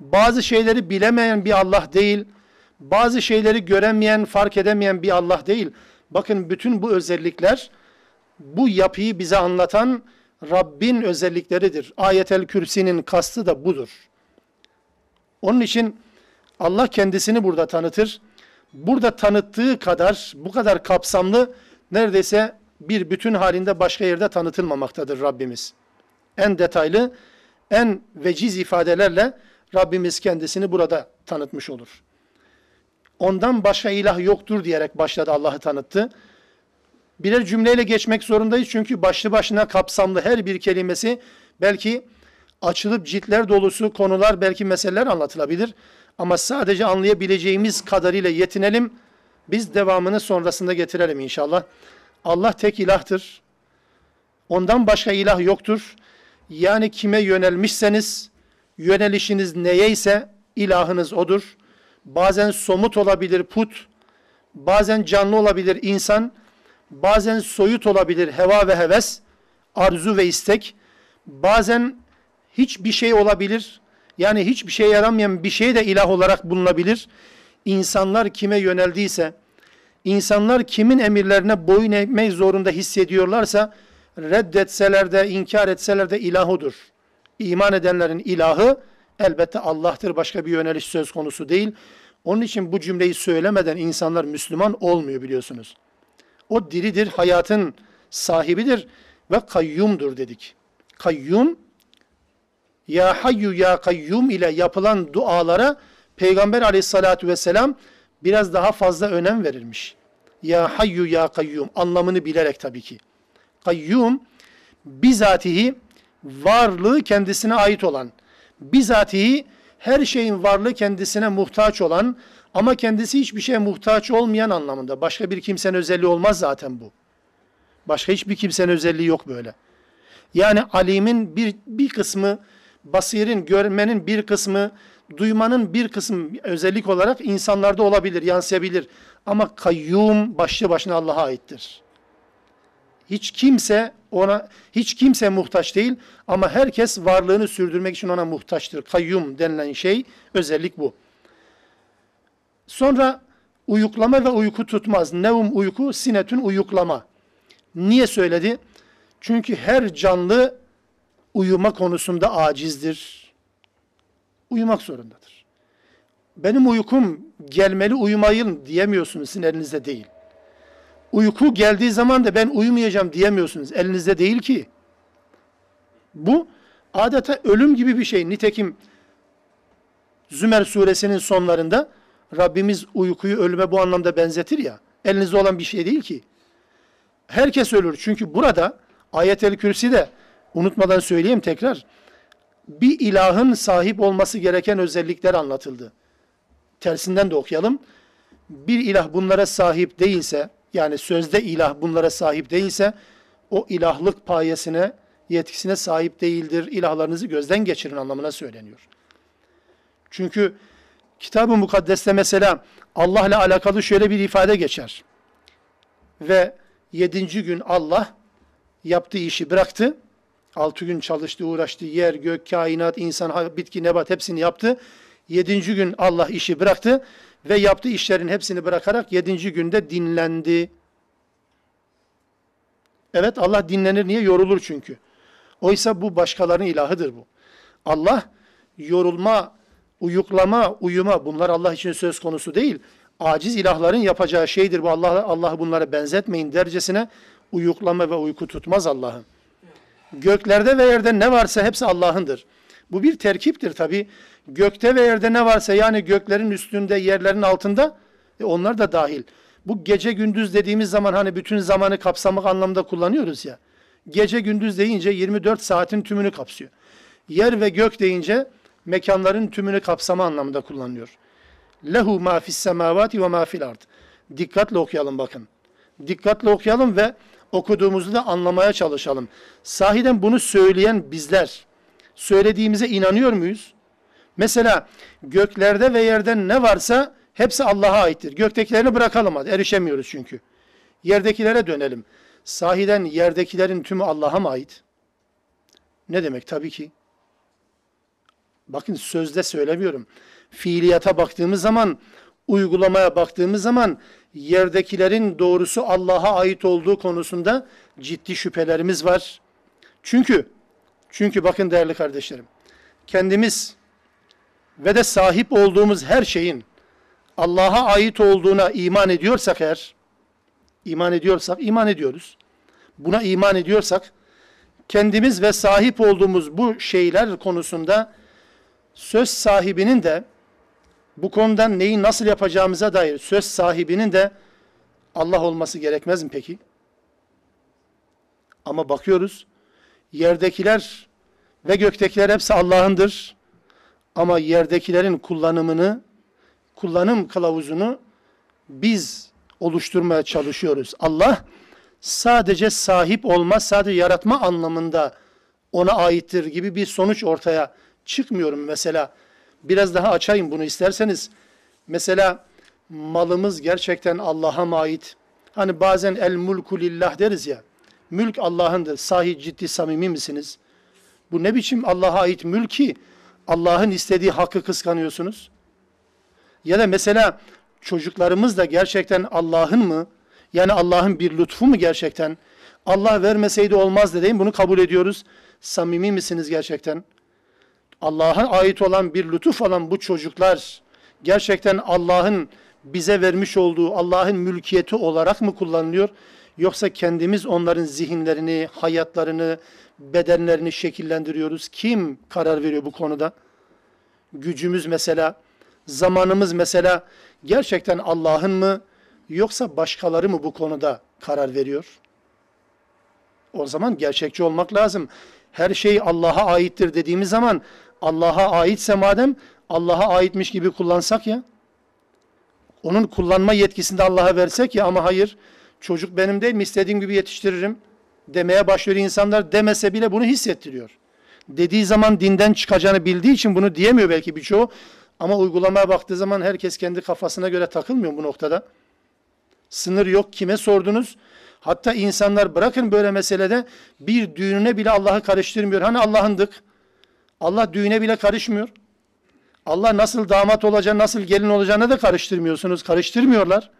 Bazı şeyleri bilemeyen bir Allah değil. Bazı şeyleri göremeyen, fark edemeyen bir Allah değil. Bakın bütün bu özellikler bu yapıyı bize anlatan Rabbin özellikleridir. Ayetel Kürsi'nin kastı da budur. Onun için Allah kendisini burada tanıtır. Burada tanıttığı kadar, bu kadar kapsamlı neredeyse bir bütün halinde başka yerde tanıtılmamaktadır Rabbimiz. En detaylı, en veciz ifadelerle Rabbimiz kendisini burada tanıtmış olur. Ondan başka ilah yoktur diyerek başladı Allah'ı tanıttı. Birer cümleyle geçmek zorundayız çünkü başlı başına kapsamlı her bir kelimesi belki açılıp ciltler dolusu konular belki meseleler anlatılabilir. Ama sadece anlayabileceğimiz kadarıyla yetinelim. Biz devamını sonrasında getirelim inşallah. Allah tek ilahtır. Ondan başka ilah yoktur. Yani kime yönelmişseniz, yönelişiniz neye ise ilahınız odur. Bazen somut olabilir put, bazen canlı olabilir insan, bazen soyut olabilir heva ve heves, arzu ve istek, bazen hiçbir şey olabilir, yani hiçbir şey yaramayan bir şey de ilah olarak bulunabilir. İnsanlar kime yöneldiyse, insanlar kimin emirlerine boyun eğmek zorunda hissediyorlarsa, reddetseler de, inkar etseler de ilahudur. İman edenlerin ilahı elbette Allah'tır. Başka bir yöneliş söz konusu değil. Onun için bu cümleyi söylemeden insanlar Müslüman olmuyor biliyorsunuz. O diridir, hayatın sahibidir ve kayyumdur dedik. Kayyum, ya hayyu ya kayyum ile yapılan dualara Peygamber aleyhissalatu vesselam biraz daha fazla önem verilmiş. Ya hayyu ya kayyum anlamını bilerek tabii ki. Kayyum bizatihi varlığı kendisine ait olan, bizatihi her şeyin varlığı kendisine muhtaç olan ama kendisi hiçbir şeye muhtaç olmayan anlamında. Başka bir kimsenin özelliği olmaz zaten bu. Başka hiçbir kimsenin özelliği yok böyle. Yani alimin bir, bir kısmı, basirin, görmenin bir kısmı, duymanın bir kısmı özellik olarak insanlarda olabilir, yansıyabilir. Ama kayyum başlı başına Allah'a aittir. Hiç kimse ona hiç kimse muhtaç değil ama herkes varlığını sürdürmek için ona muhtaçtır. Kayyum denilen şey özellik bu. Sonra uyuklama ve uyku tutmaz. Nevum uyku, sinetün uyuklama. Niye söyledi? Çünkü her canlı uyuma konusunda acizdir. Uyumak zorundadır. Benim uykum gelmeli uyumayın diyemiyorsunuz sizin elinizde değil. Uyku geldiği zaman da ben uyumayacağım diyemiyorsunuz. Elinizde değil ki. Bu adeta ölüm gibi bir şey. Nitekim Zümer suresinin sonlarında Rabbimiz uykuyu ölüme bu anlamda benzetir ya. Elinizde olan bir şey değil ki. Herkes ölür. Çünkü burada ayet-el kürsi de unutmadan söyleyeyim tekrar. Bir ilahın sahip olması gereken özellikler anlatıldı. Tersinden de okuyalım. Bir ilah bunlara sahip değilse, yani sözde ilah bunlara sahip değilse, o ilahlık payesine, yetkisine sahip değildir. İlahlarınızı gözden geçirin anlamına söyleniyor. Çünkü Kitab-ı Mukaddes'te mesela Allah ile alakalı şöyle bir ifade geçer. Ve yedinci gün Allah yaptığı işi bıraktı. Altı gün çalıştı, uğraştı. Yer, gök, kainat, insan, bitki, nebat hepsini yaptı. Yedinci gün Allah işi bıraktı ve yaptığı işlerin hepsini bırakarak yedinci günde dinlendi. Evet Allah dinlenir niye? Yorulur çünkü. Oysa bu başkalarının ilahıdır bu. Allah yorulma, uyuklama, uyuma bunlar Allah için söz konusu değil. Aciz ilahların yapacağı şeydir bu. Allah Allah bunlara benzetmeyin dercesine uyuklama ve uyku tutmaz Allah'ın. Göklerde ve yerde ne varsa hepsi Allah'ındır. Bu bir terkiptir tabi. Gökte ve yerde ne varsa yani göklerin üstünde, yerlerin altında e onlar da dahil. Bu gece gündüz dediğimiz zaman hani bütün zamanı kapsamak anlamda kullanıyoruz ya. Gece gündüz deyince 24 saatin tümünü kapsıyor. Yer ve gök deyince mekanların tümünü kapsama anlamında kullanılıyor. Lehu ma fis semavati ve ma fil ard. Dikkatle okuyalım bakın. Dikkatle okuyalım ve okuduğumuzu da anlamaya çalışalım. Sahiden bunu söyleyen bizler söylediğimize inanıyor muyuz? Mesela göklerde ve yerde ne varsa hepsi Allah'a aittir. Göktekilerini bırakalım hadi erişemiyoruz çünkü. Yerdekilere dönelim. Sahiden yerdekilerin tümü Allah'a mı ait? Ne demek? Tabii ki. Bakın sözde söylemiyorum. Fiiliyata baktığımız zaman, uygulamaya baktığımız zaman yerdekilerin doğrusu Allah'a ait olduğu konusunda ciddi şüphelerimiz var. Çünkü çünkü bakın değerli kardeşlerim, kendimiz ve de sahip olduğumuz her şeyin Allah'a ait olduğuna iman ediyorsak eğer, iman ediyorsak, iman ediyoruz. Buna iman ediyorsak, kendimiz ve sahip olduğumuz bu şeyler konusunda söz sahibinin de bu konudan neyi nasıl yapacağımıza dair söz sahibinin de Allah olması gerekmez mi peki? Ama bakıyoruz, yerdekiler ve göktekiler hepsi Allah'ındır. Ama yerdekilerin kullanımını, kullanım kılavuzunu biz oluşturmaya çalışıyoruz. Allah sadece sahip olma, sadece yaratma anlamında ona aittir gibi bir sonuç ortaya çıkmıyorum mesela. Biraz daha açayım bunu isterseniz. Mesela malımız gerçekten Allah'a ait? Hani bazen el mulku lillah deriz ya. Mülk Allah'ındır. Sahi ciddi samimi misiniz? Bu ne biçim Allah'a ait mülki? Allah'ın istediği hakkı kıskanıyorsunuz. Ya da mesela çocuklarımız da gerçekten Allah'ın mı? Yani Allah'ın bir lütfu mu gerçekten? Allah vermeseydi olmaz dediğim bunu kabul ediyoruz. Samimi misiniz gerçekten? Allah'a ait olan bir lütuf olan bu çocuklar gerçekten Allah'ın bize vermiş olduğu Allah'ın mülkiyeti olarak mı kullanılıyor? Yoksa kendimiz onların zihinlerini, hayatlarını, bedenlerini şekillendiriyoruz. Kim karar veriyor bu konuda? Gücümüz mesela zamanımız mesela gerçekten Allah'ın mı yoksa başkaları mı bu konuda karar veriyor? O zaman gerçekçi olmak lazım. Her şey Allah'a aittir dediğimiz zaman Allah'a aitse madem Allah'a aitmiş gibi kullansak ya. Onun kullanma yetkisini de Allah'a versek ya ama hayır çocuk benim değil mi istediğim gibi yetiştiririm demeye başlıyor insanlar demese bile bunu hissettiriyor. Dediği zaman dinden çıkacağını bildiği için bunu diyemiyor belki birçoğu. Ama uygulamaya baktığı zaman herkes kendi kafasına göre takılmıyor bu noktada. Sınır yok. Kime sordunuz? Hatta insanlar bırakın böyle meselede bir düğününe bile Allah'ı karıştırmıyor. Hani Allah'ındık. Allah düğüne bile karışmıyor. Allah nasıl damat olacağını, nasıl gelin olacağını da karıştırmıyorsunuz. Karıştırmıyorlar.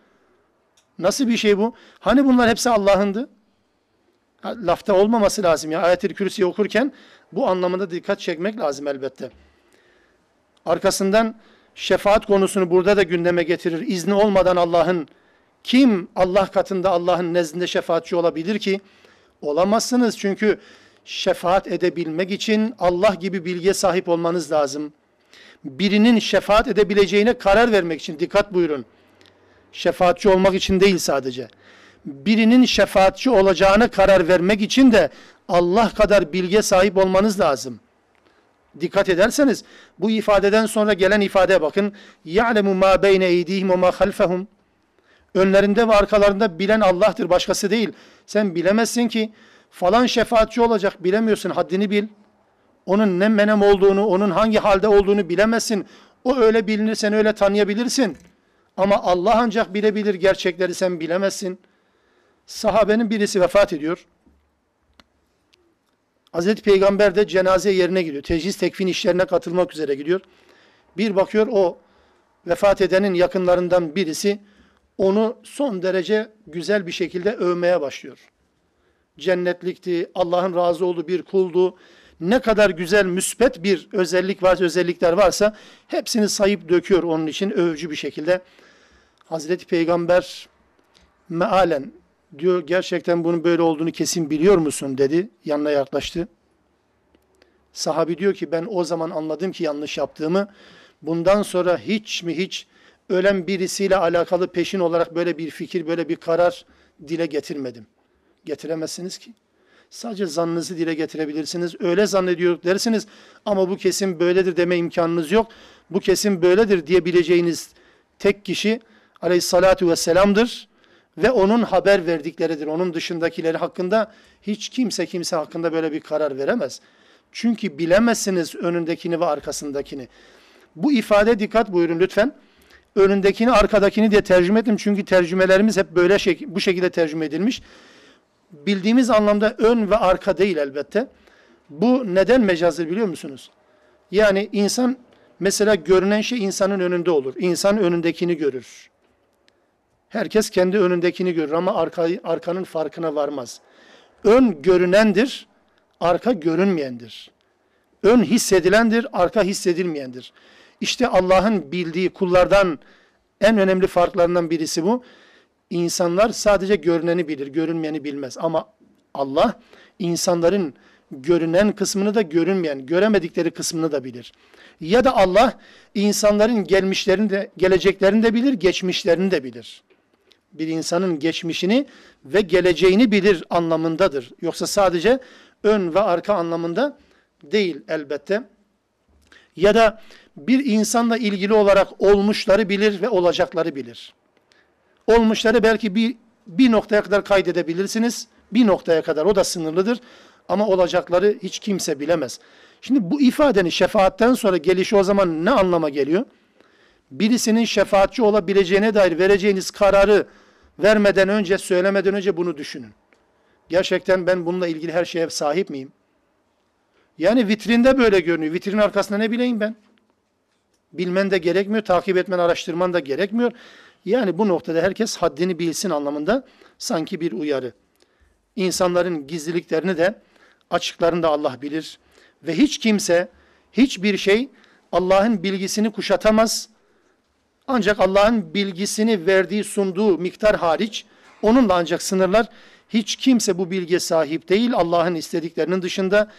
Nasıl bir şey bu? Hani bunlar hepsi Allah'ındı? Lafta olmaması lazım ya. Ayet-i Kürsi'yi okurken bu anlamında dikkat çekmek lazım elbette. Arkasından şefaat konusunu burada da gündeme getirir. İzni olmadan Allah'ın kim Allah katında Allah'ın nezdinde şefaatçi olabilir ki? Olamazsınız çünkü şefaat edebilmek için Allah gibi bilgiye sahip olmanız lazım. Birinin şefaat edebileceğine karar vermek için dikkat buyurun. Şefaatçi olmak için değil sadece. Birinin şefaatçi olacağına karar vermek için de Allah kadar bilge sahip olmanız lazım. Dikkat ederseniz bu ifadeden sonra gelen ifadeye bakın. يَعْلَمُ مَا بَيْنَ اَيْدِيهِمْ وَمَا خَلْفَهُمْ Önlerinde ve arkalarında bilen Allah'tır, başkası değil. Sen bilemezsin ki falan şefaatçi olacak, bilemiyorsun, haddini bil. Onun ne menem olduğunu, onun hangi halde olduğunu bilemezsin. O öyle bilinir, sen öyle tanıyabilirsin. Ama Allah ancak bilebilir gerçekleri sen bilemezsin. Sahabenin birisi vefat ediyor. Hazreti Peygamber de cenaze yerine gidiyor. Teciz tekfin işlerine katılmak üzere gidiyor. Bir bakıyor o vefat edenin yakınlarından birisi onu son derece güzel bir şekilde övmeye başlıyor. Cennetlikti, Allah'ın razı olduğu bir kuldu. Ne kadar güzel müspet bir özellik varsa, özellikler varsa hepsini sayıp döküyor onun için övücü bir şekilde. Hazreti Peygamber mealen diyor gerçekten bunun böyle olduğunu kesin biliyor musun dedi. Yanına yaklaştı. Sahabi diyor ki ben o zaman anladım ki yanlış yaptığımı. Bundan sonra hiç mi hiç ölen birisiyle alakalı peşin olarak böyle bir fikir, böyle bir karar dile getirmedim. Getiremezsiniz ki. Sadece zannınızı dile getirebilirsiniz. Öyle zannediyor dersiniz ama bu kesin böyledir deme imkanınız yok. Bu kesin böyledir diyebileceğiniz tek kişi aleyhissalatu vesselam'dır ve onun haber verdikleridir. Onun dışındakileri hakkında hiç kimse kimse hakkında böyle bir karar veremez. Çünkü bilemezsiniz önündekini ve arkasındakini. Bu ifade dikkat buyurun lütfen. Önündekini, arkadakini diye tercüme ettim. Çünkü tercümelerimiz hep böyle şek bu şekilde tercüme edilmiş. Bildiğimiz anlamda ön ve arka değil elbette. Bu neden mecazdır biliyor musunuz? Yani insan mesela görünen şey insanın önünde olur. İnsan önündekini görür. Herkes kendi önündekini görür ama arka, arkanın farkına varmaz. Ön görünendir, arka görünmeyendir. Ön hissedilendir, arka hissedilmeyendir. İşte Allah'ın bildiği kullardan en önemli farklarından birisi bu. İnsanlar sadece görüneni bilir, görünmeyeni bilmez. Ama Allah insanların görünen kısmını da görünmeyen, göremedikleri kısmını da bilir. Ya da Allah insanların gelmişlerini de, geleceklerini de bilir, geçmişlerini de bilir bir insanın geçmişini ve geleceğini bilir anlamındadır. Yoksa sadece ön ve arka anlamında değil elbette. Ya da bir insanla ilgili olarak olmuşları bilir ve olacakları bilir. Olmuşları belki bir, bir noktaya kadar kaydedebilirsiniz. Bir noktaya kadar o da sınırlıdır. Ama olacakları hiç kimse bilemez. Şimdi bu ifadenin şefaatten sonra gelişi o zaman ne anlama geliyor? Birisinin şefaatçi olabileceğine dair vereceğiniz kararı vermeden önce, söylemeden önce bunu düşünün. Gerçekten ben bununla ilgili her şeye sahip miyim? Yani vitrinde böyle görünüyor. Vitrin arkasında ne bileyim ben? Bilmen de gerekmiyor, takip etmen, araştırman da gerekmiyor. Yani bu noktada herkes haddini bilsin anlamında sanki bir uyarı. İnsanların gizliliklerini de açıklarını da Allah bilir. Ve hiç kimse, hiçbir şey Allah'ın bilgisini kuşatamaz, ancak Allah'ın bilgisini verdiği, sunduğu miktar hariç onunla ancak sınırlar. Hiç kimse bu bilgiye sahip değil Allah'ın istediklerinin dışında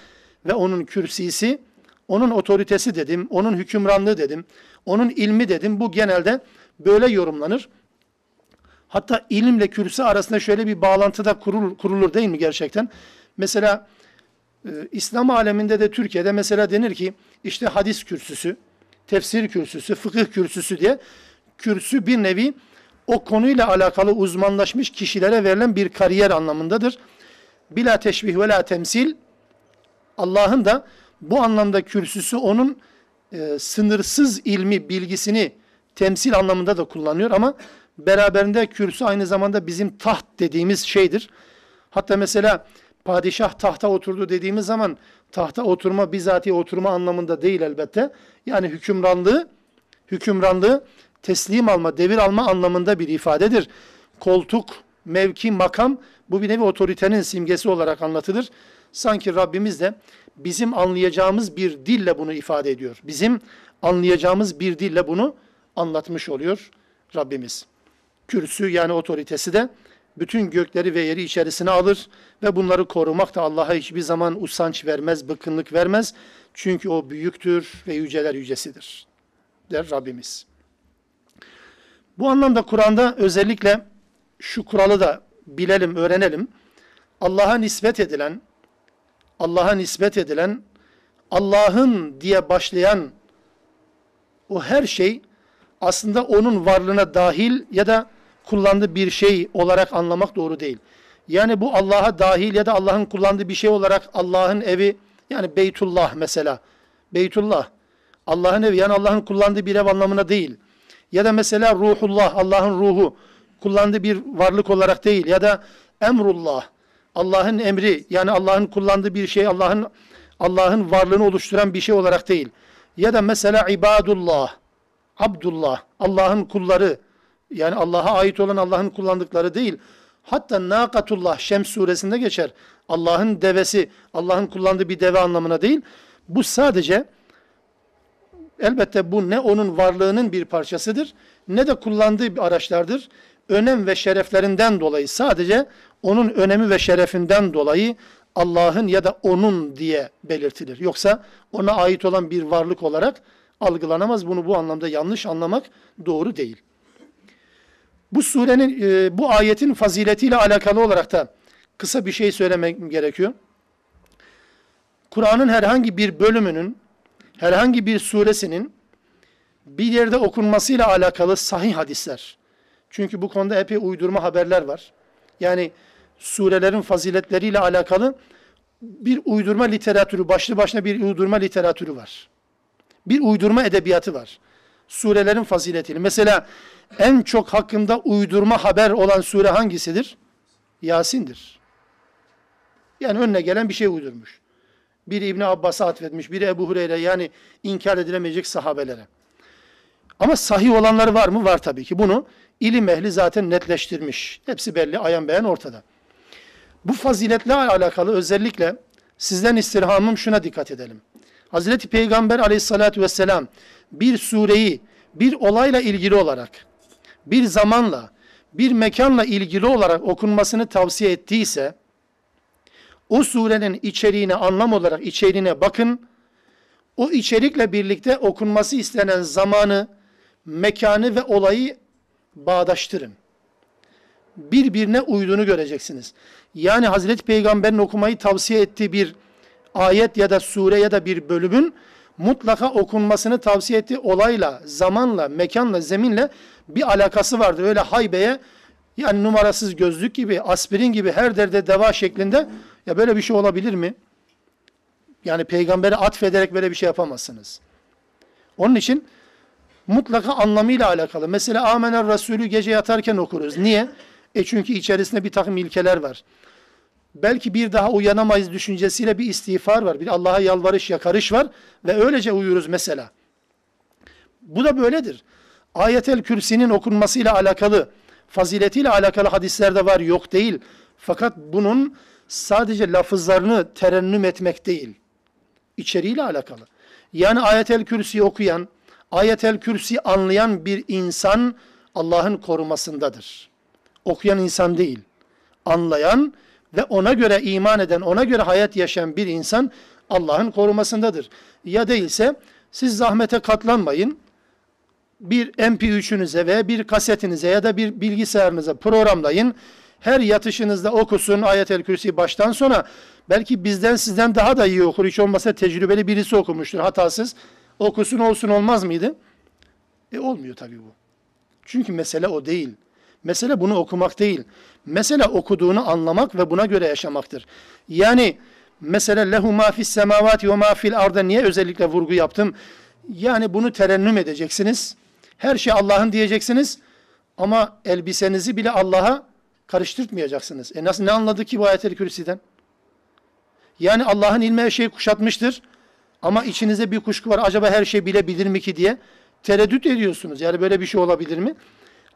ve onun kürsisi onun otoritesi dedim, onun hükümranlığı dedim, onun ilmi dedim. Bu genelde böyle yorumlanır. Hatta ilimle kürsü arasında şöyle bir bağlantı da kurulur, kurulur değil mi gerçekten? Mesela e, İslam aleminde de Türkiye'de mesela denir ki işte hadis kürsüsü, tefsir kürsüsü, fıkıh kürsüsü diye kürsü bir nevi o konuyla alakalı uzmanlaşmış kişilere verilen bir kariyer anlamındadır. Bila teşbih ve la temsil Allah'ın da bu anlamda kürsüsü onun e, sınırsız ilmi, bilgisini temsil anlamında da kullanıyor ama beraberinde kürsü aynı zamanda bizim taht dediğimiz şeydir. Hatta mesela padişah tahta oturdu dediğimiz zaman tahta oturma bizatihi oturma anlamında değil elbette. Yani hükümranlığı hükümranlığı teslim alma, devir alma anlamında bir ifadedir. Koltuk, mevki, makam bu bir nevi otoritenin simgesi olarak anlatılır. Sanki Rabbimiz de bizim anlayacağımız bir dille bunu ifade ediyor. Bizim anlayacağımız bir dille bunu anlatmış oluyor Rabbimiz. Kürsü yani otoritesi de bütün gökleri ve yeri içerisine alır ve bunları korumak da Allah'a hiçbir zaman usanç vermez, bıkkınlık vermez. Çünkü o büyüktür ve yüceler yücesidir der Rabbimiz. Bu anlamda Kur'an'da özellikle şu kuralı da bilelim, öğrenelim. Allah'a nispet edilen, Allah'a nispet edilen, Allah'ın diye başlayan o her şey aslında onun varlığına dahil ya da kullandığı bir şey olarak anlamak doğru değil. Yani bu Allah'a dahil ya da Allah'ın kullandığı bir şey olarak Allah'ın evi yani Beytullah mesela. Beytullah. Allah'ın evi yani Allah'ın kullandığı bir ev anlamına değil. Ya da mesela ruhullah Allah'ın ruhu kullandığı bir varlık olarak değil. Ya da emrullah Allah'ın emri yani Allah'ın kullandığı bir şey Allah'ın Allah'ın varlığını oluşturan bir şey olarak değil. Ya da mesela ibadullah, abdullah, Allah'ın kulları yani Allah'a ait olan Allah'ın kullandıkları değil. Hatta nakatullah Şems suresinde geçer. Allah'ın devesi, Allah'ın kullandığı bir deve anlamına değil. Bu sadece elbette bu ne onun varlığının bir parçasıdır ne de kullandığı bir araçlardır. Önem ve şereflerinden dolayı sadece onun önemi ve şerefinden dolayı Allah'ın ya da onun diye belirtilir. Yoksa ona ait olan bir varlık olarak algılanamaz. Bunu bu anlamda yanlış anlamak doğru değil. Bu surenin, e, bu ayetin faziletiyle alakalı olarak da kısa bir şey söylemek gerekiyor. Kur'an'ın herhangi bir bölümünün, herhangi bir suresinin bir yerde okunmasıyla alakalı sahih hadisler. Çünkü bu konuda epey uydurma haberler var. Yani surelerin faziletleriyle alakalı bir uydurma literatürü, başlı başına bir uydurma literatürü var. Bir uydurma edebiyatı var. Surelerin faziletiyle. Mesela en çok hakkında uydurma haber olan sure hangisidir? Yasin'dir. Yani önüne gelen bir şey uydurmuş. Biri İbni Abbas'a atfetmiş, biri Ebu Hureyre yani inkar edilemeyecek sahabelere. Ama sahih olanları var mı? Var tabii ki. Bunu ilim ehli zaten netleştirmiş. Hepsi belli, ayan beyan ortada. Bu faziletle alakalı özellikle sizden istirhamım şuna dikkat edelim. Hazreti Peygamber aleyhissalatü vesselam bir sureyi bir olayla ilgili olarak, bir zamanla, bir mekanla ilgili olarak okunmasını tavsiye ettiyse, o surenin içeriğine, anlam olarak içeriğine bakın, o içerikle birlikte okunması istenen zamanı, mekanı ve olayı bağdaştırın. Birbirine uyduğunu göreceksiniz. Yani Hazreti Peygamber'in okumayı tavsiye ettiği bir ayet ya da sure ya da bir bölümün mutlaka okunmasını tavsiye ettiği olayla, zamanla, mekanla, zeminle bir alakası vardır. Öyle haybeye yani numarasız gözlük gibi, aspirin gibi her derde deva şeklinde ya böyle bir şey olabilir mi? Yani peygambere atfederek böyle bir şey yapamazsınız. Onun için mutlaka anlamıyla alakalı. Mesela Amener Resulü gece yatarken okuruz. Niye? E çünkü içerisinde bir takım ilkeler var. Belki bir daha uyanamayız düşüncesiyle bir istiğfar var. Bir Allah'a yalvarış, yakarış var ve öylece uyuruz mesela. Bu da böyledir. Ayetel Kürsi'nin okunmasıyla alakalı, faziletiyle alakalı hadislerde var, yok değil. Fakat bunun sadece lafızlarını terennüm etmek değil. İçeriğiyle alakalı. Yani Ayetel Kürsi'yi okuyan, Ayetel Kürsi anlayan bir insan Allah'ın korumasındadır. Okuyan insan değil. Anlayan ve ona göre iman eden, ona göre hayat yaşayan bir insan Allah'ın korumasındadır. Ya değilse siz zahmete katlanmayın. Bir MP3'ünüze veya bir kasetinize ya da bir bilgisayarınıza programlayın. Her yatışınızda okusun ayet-el kürsi baştan sona. Belki bizden sizden daha da iyi okur. Hiç olmasa tecrübeli birisi okumuştur hatasız. Okusun olsun olmaz mıydı? E olmuyor tabii bu. Çünkü mesele o değil. Mesele bunu okumak değil. Mesele okuduğunu anlamak ve buna göre yaşamaktır. Yani mesele lehu ma fis semavati ve ma fil arda niye özellikle vurgu yaptım? Yani bunu terennüm edeceksiniz. Her şey Allah'ın diyeceksiniz. Ama elbisenizi bile Allah'a karıştırmayacaksınız. E nasıl ne anladı ki bu ayet-el kürsiden? Yani Allah'ın ilmi her şeyi kuşatmıştır. Ama içinize bir kuşku var. Acaba her şey bilebilir mi ki diye tereddüt ediyorsunuz. Yani böyle bir şey olabilir mi?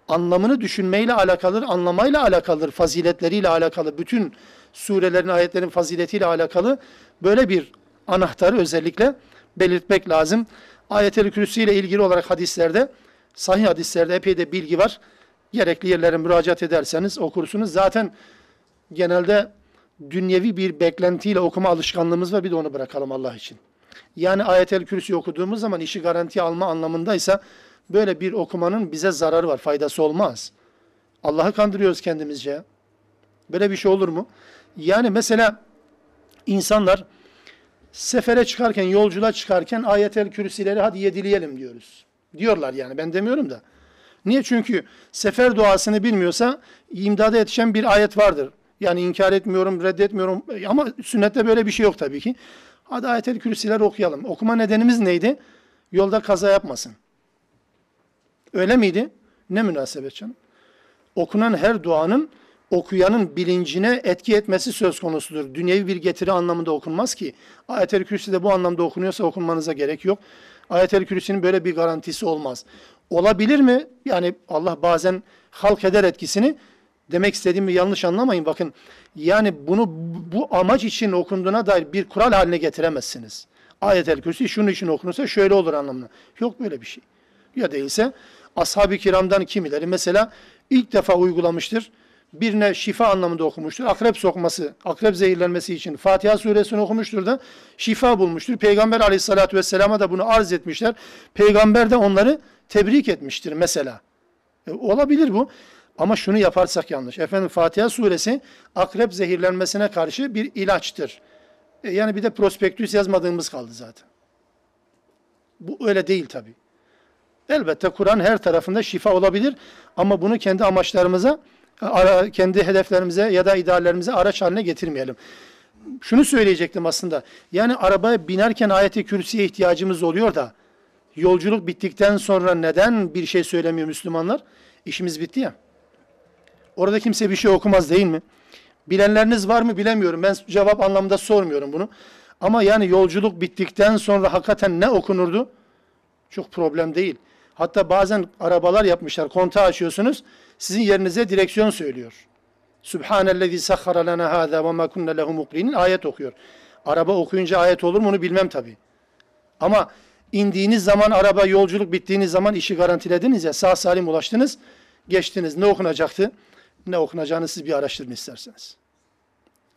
Anlamını düşünmeyle alakalıdır, anlamayla alakalıdır, faziletleriyle alakalı, bütün surelerin, ayetlerin faziletiyle alakalı böyle bir anahtarı özellikle belirtmek lazım. Ayet-el Kürsi ile ilgili olarak hadislerde, sahih hadislerde epey de bilgi var. Gerekli yerlere müracaat ederseniz okursunuz. Zaten genelde dünyevi bir beklentiyle okuma alışkanlığımız var. Bir de onu bırakalım Allah için. Yani ayet-el kürsi okuduğumuz zaman işi garanti alma anlamındaysa böyle bir okumanın bize zararı var, faydası olmaz. Allah'ı kandırıyoruz kendimizce. Böyle bir şey olur mu? Yani mesela insanlar sefere çıkarken, yolculuğa çıkarken ayet-el kürsileri hadi yedileyelim diyoruz. Diyorlar yani ben demiyorum da. Niye? Çünkü sefer duasını bilmiyorsa imdada yetişen bir ayet vardır. Yani inkar etmiyorum, reddetmiyorum ama sünnette böyle bir şey yok tabii ki. Hadi ayet-el kürsiler okuyalım. Okuma nedenimiz neydi? Yolda kaza yapmasın. Öyle miydi? Ne münasebet canım. Okunan her duanın okuyanın bilincine etki etmesi söz konusudur. Dünyevi bir getiri anlamında okunmaz ki. Ayet-el Kürsi de bu anlamda okunuyorsa okunmanıza gerek yok. Ayet-el Kürsi'nin böyle bir garantisi olmaz. Olabilir mi? Yani Allah bazen halk eder etkisini. Demek istediğimi yanlış anlamayın. Bakın yani bunu bu amaç için okunduğuna dair bir kural haline getiremezsiniz. Ayet-el Kürsi şunun için okunursa şöyle olur anlamına. Yok böyle bir şey. Ya değilse ashab-ı kiramdan kimileri mesela ilk defa uygulamıştır. Birine şifa anlamında okumuştur. Akrep sokması, akrep zehirlenmesi için Fatiha suresini okumuştur da şifa bulmuştur. Peygamber aleyhissalatü vesselama da bunu arz etmişler. Peygamber de onları tebrik etmiştir mesela. E, olabilir bu. Ama şunu yaparsak yanlış. Efendim Fatiha suresi akrep zehirlenmesine karşı bir ilaçtır. E, yani bir de prospektüs yazmadığımız kaldı zaten. Bu öyle değil tabi. Elbette Kur'an her tarafında şifa olabilir ama bunu kendi amaçlarımıza, kendi hedeflerimize ya da ideallerimize araç haline getirmeyelim. Şunu söyleyecektim aslında. Yani arabaya binerken ayeti kürsüye ihtiyacımız oluyor da yolculuk bittikten sonra neden bir şey söylemiyor Müslümanlar? İşimiz bitti ya. Orada kimse bir şey okumaz değil mi? Bilenleriniz var mı bilemiyorum. Ben cevap anlamında sormuyorum bunu. Ama yani yolculuk bittikten sonra hakikaten ne okunurdu? Çok problem değil. Hatta bazen arabalar yapmışlar. Kontağı açıyorsunuz. Sizin yerinize direksiyon söylüyor. Subhanellezi sahhara lana hâzâ ve mâ kunne lehu mukrinin ayet okuyor. Araba okuyunca ayet olur mu onu bilmem tabi. Ama indiğiniz zaman araba yolculuk bittiğiniz zaman işi garantilediniz ya sağ salim ulaştınız. Geçtiniz. Ne okunacaktı? ne okunacağını siz bir araştırın isterseniz.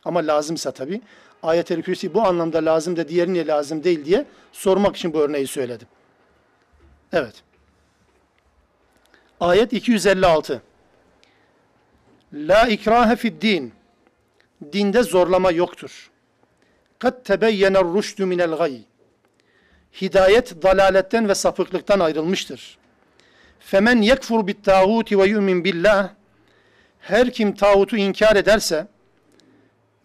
Ama lazımsa tabi. Ayet-el Kürsi bu anlamda lazım da diğeri niye lazım değil diye sormak için bu örneği söyledim. Evet. Ayet 256. La ikrahe fid din. Dinde zorlama yoktur. Kad tebeyyener rüştü minel gay. Hidayet dalaletten ve sapıklıktan ayrılmıştır. Femen yekfur bit tağuti ve yu'min billah her kim tağutu inkar ederse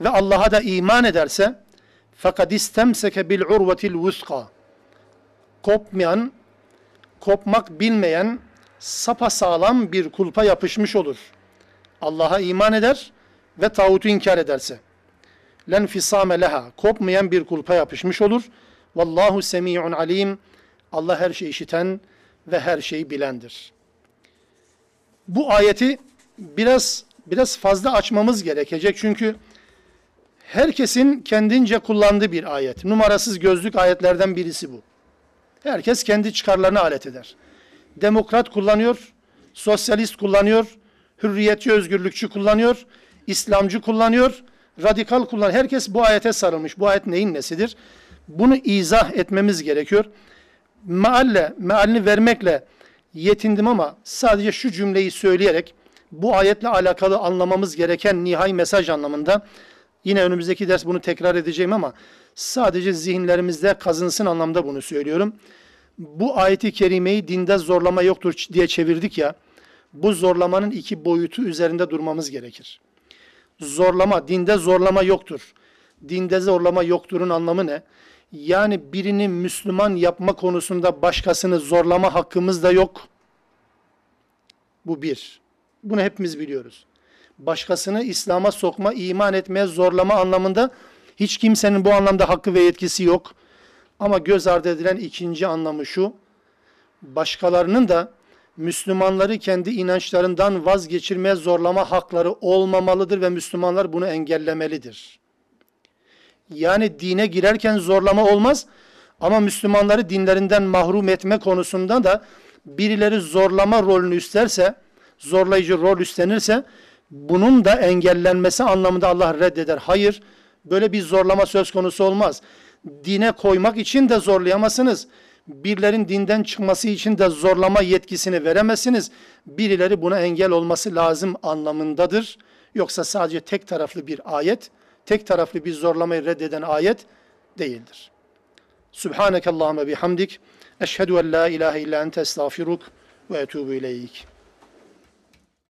ve Allah'a da iman ederse fakat istemseke bil urvetil vuska kopmayan kopmak bilmeyen sapa sağlam bir kulpa yapışmış olur. Allah'a iman eder ve tağutu inkar ederse. Len fisame leha kopmayan bir kulpa yapışmış olur. Vallahu semi'un alim. Allah her şeyi işiten ve her şeyi bilendir. Bu ayeti biraz biraz fazla açmamız gerekecek. Çünkü herkesin kendince kullandığı bir ayet. Numarasız gözlük ayetlerden birisi bu. Herkes kendi çıkarlarını alet eder. Demokrat kullanıyor, sosyalist kullanıyor, hürriyetçi özgürlükçü kullanıyor, İslamcı kullanıyor, radikal kullanıyor. Herkes bu ayete sarılmış. Bu ayet neyin nesidir? Bunu izah etmemiz gerekiyor. Mealle, mealini vermekle yetindim ama sadece şu cümleyi söyleyerek bu ayetle alakalı anlamamız gereken nihai mesaj anlamında yine önümüzdeki ders bunu tekrar edeceğim ama sadece zihinlerimizde kazınsın anlamda bunu söylüyorum. Bu ayeti kerimeyi dinde zorlama yoktur diye çevirdik ya. Bu zorlamanın iki boyutu üzerinde durmamız gerekir. Zorlama, dinde zorlama yoktur. Dinde zorlama yokturun anlamı ne? Yani birini Müslüman yapma konusunda başkasını zorlama hakkımız da yok. Bu bir. Bunu hepimiz biliyoruz. Başkasını İslam'a sokma, iman etmeye zorlama anlamında hiç kimsenin bu anlamda hakkı ve yetkisi yok. Ama göz ardı edilen ikinci anlamı şu. Başkalarının da Müslümanları kendi inançlarından vazgeçirmeye zorlama hakları olmamalıdır ve Müslümanlar bunu engellemelidir. Yani dine girerken zorlama olmaz ama Müslümanları dinlerinden mahrum etme konusunda da birileri zorlama rolünü üstlerse, zorlayıcı rol üstlenirse bunun da engellenmesi anlamında Allah reddeder. Hayır, böyle bir zorlama söz konusu olmaz. Dine koymak için de zorlayamazsınız. Birilerin dinden çıkması için de zorlama yetkisini veremezsiniz. Birileri buna engel olması lazım anlamındadır. Yoksa sadece tek taraflı bir ayet, tek taraflı bir zorlamayı reddeden ayet değildir. Subhaneke Allahümme bihamdik. Eşhedü en la ilahe illa ente estağfiruk ve etubu ileyk.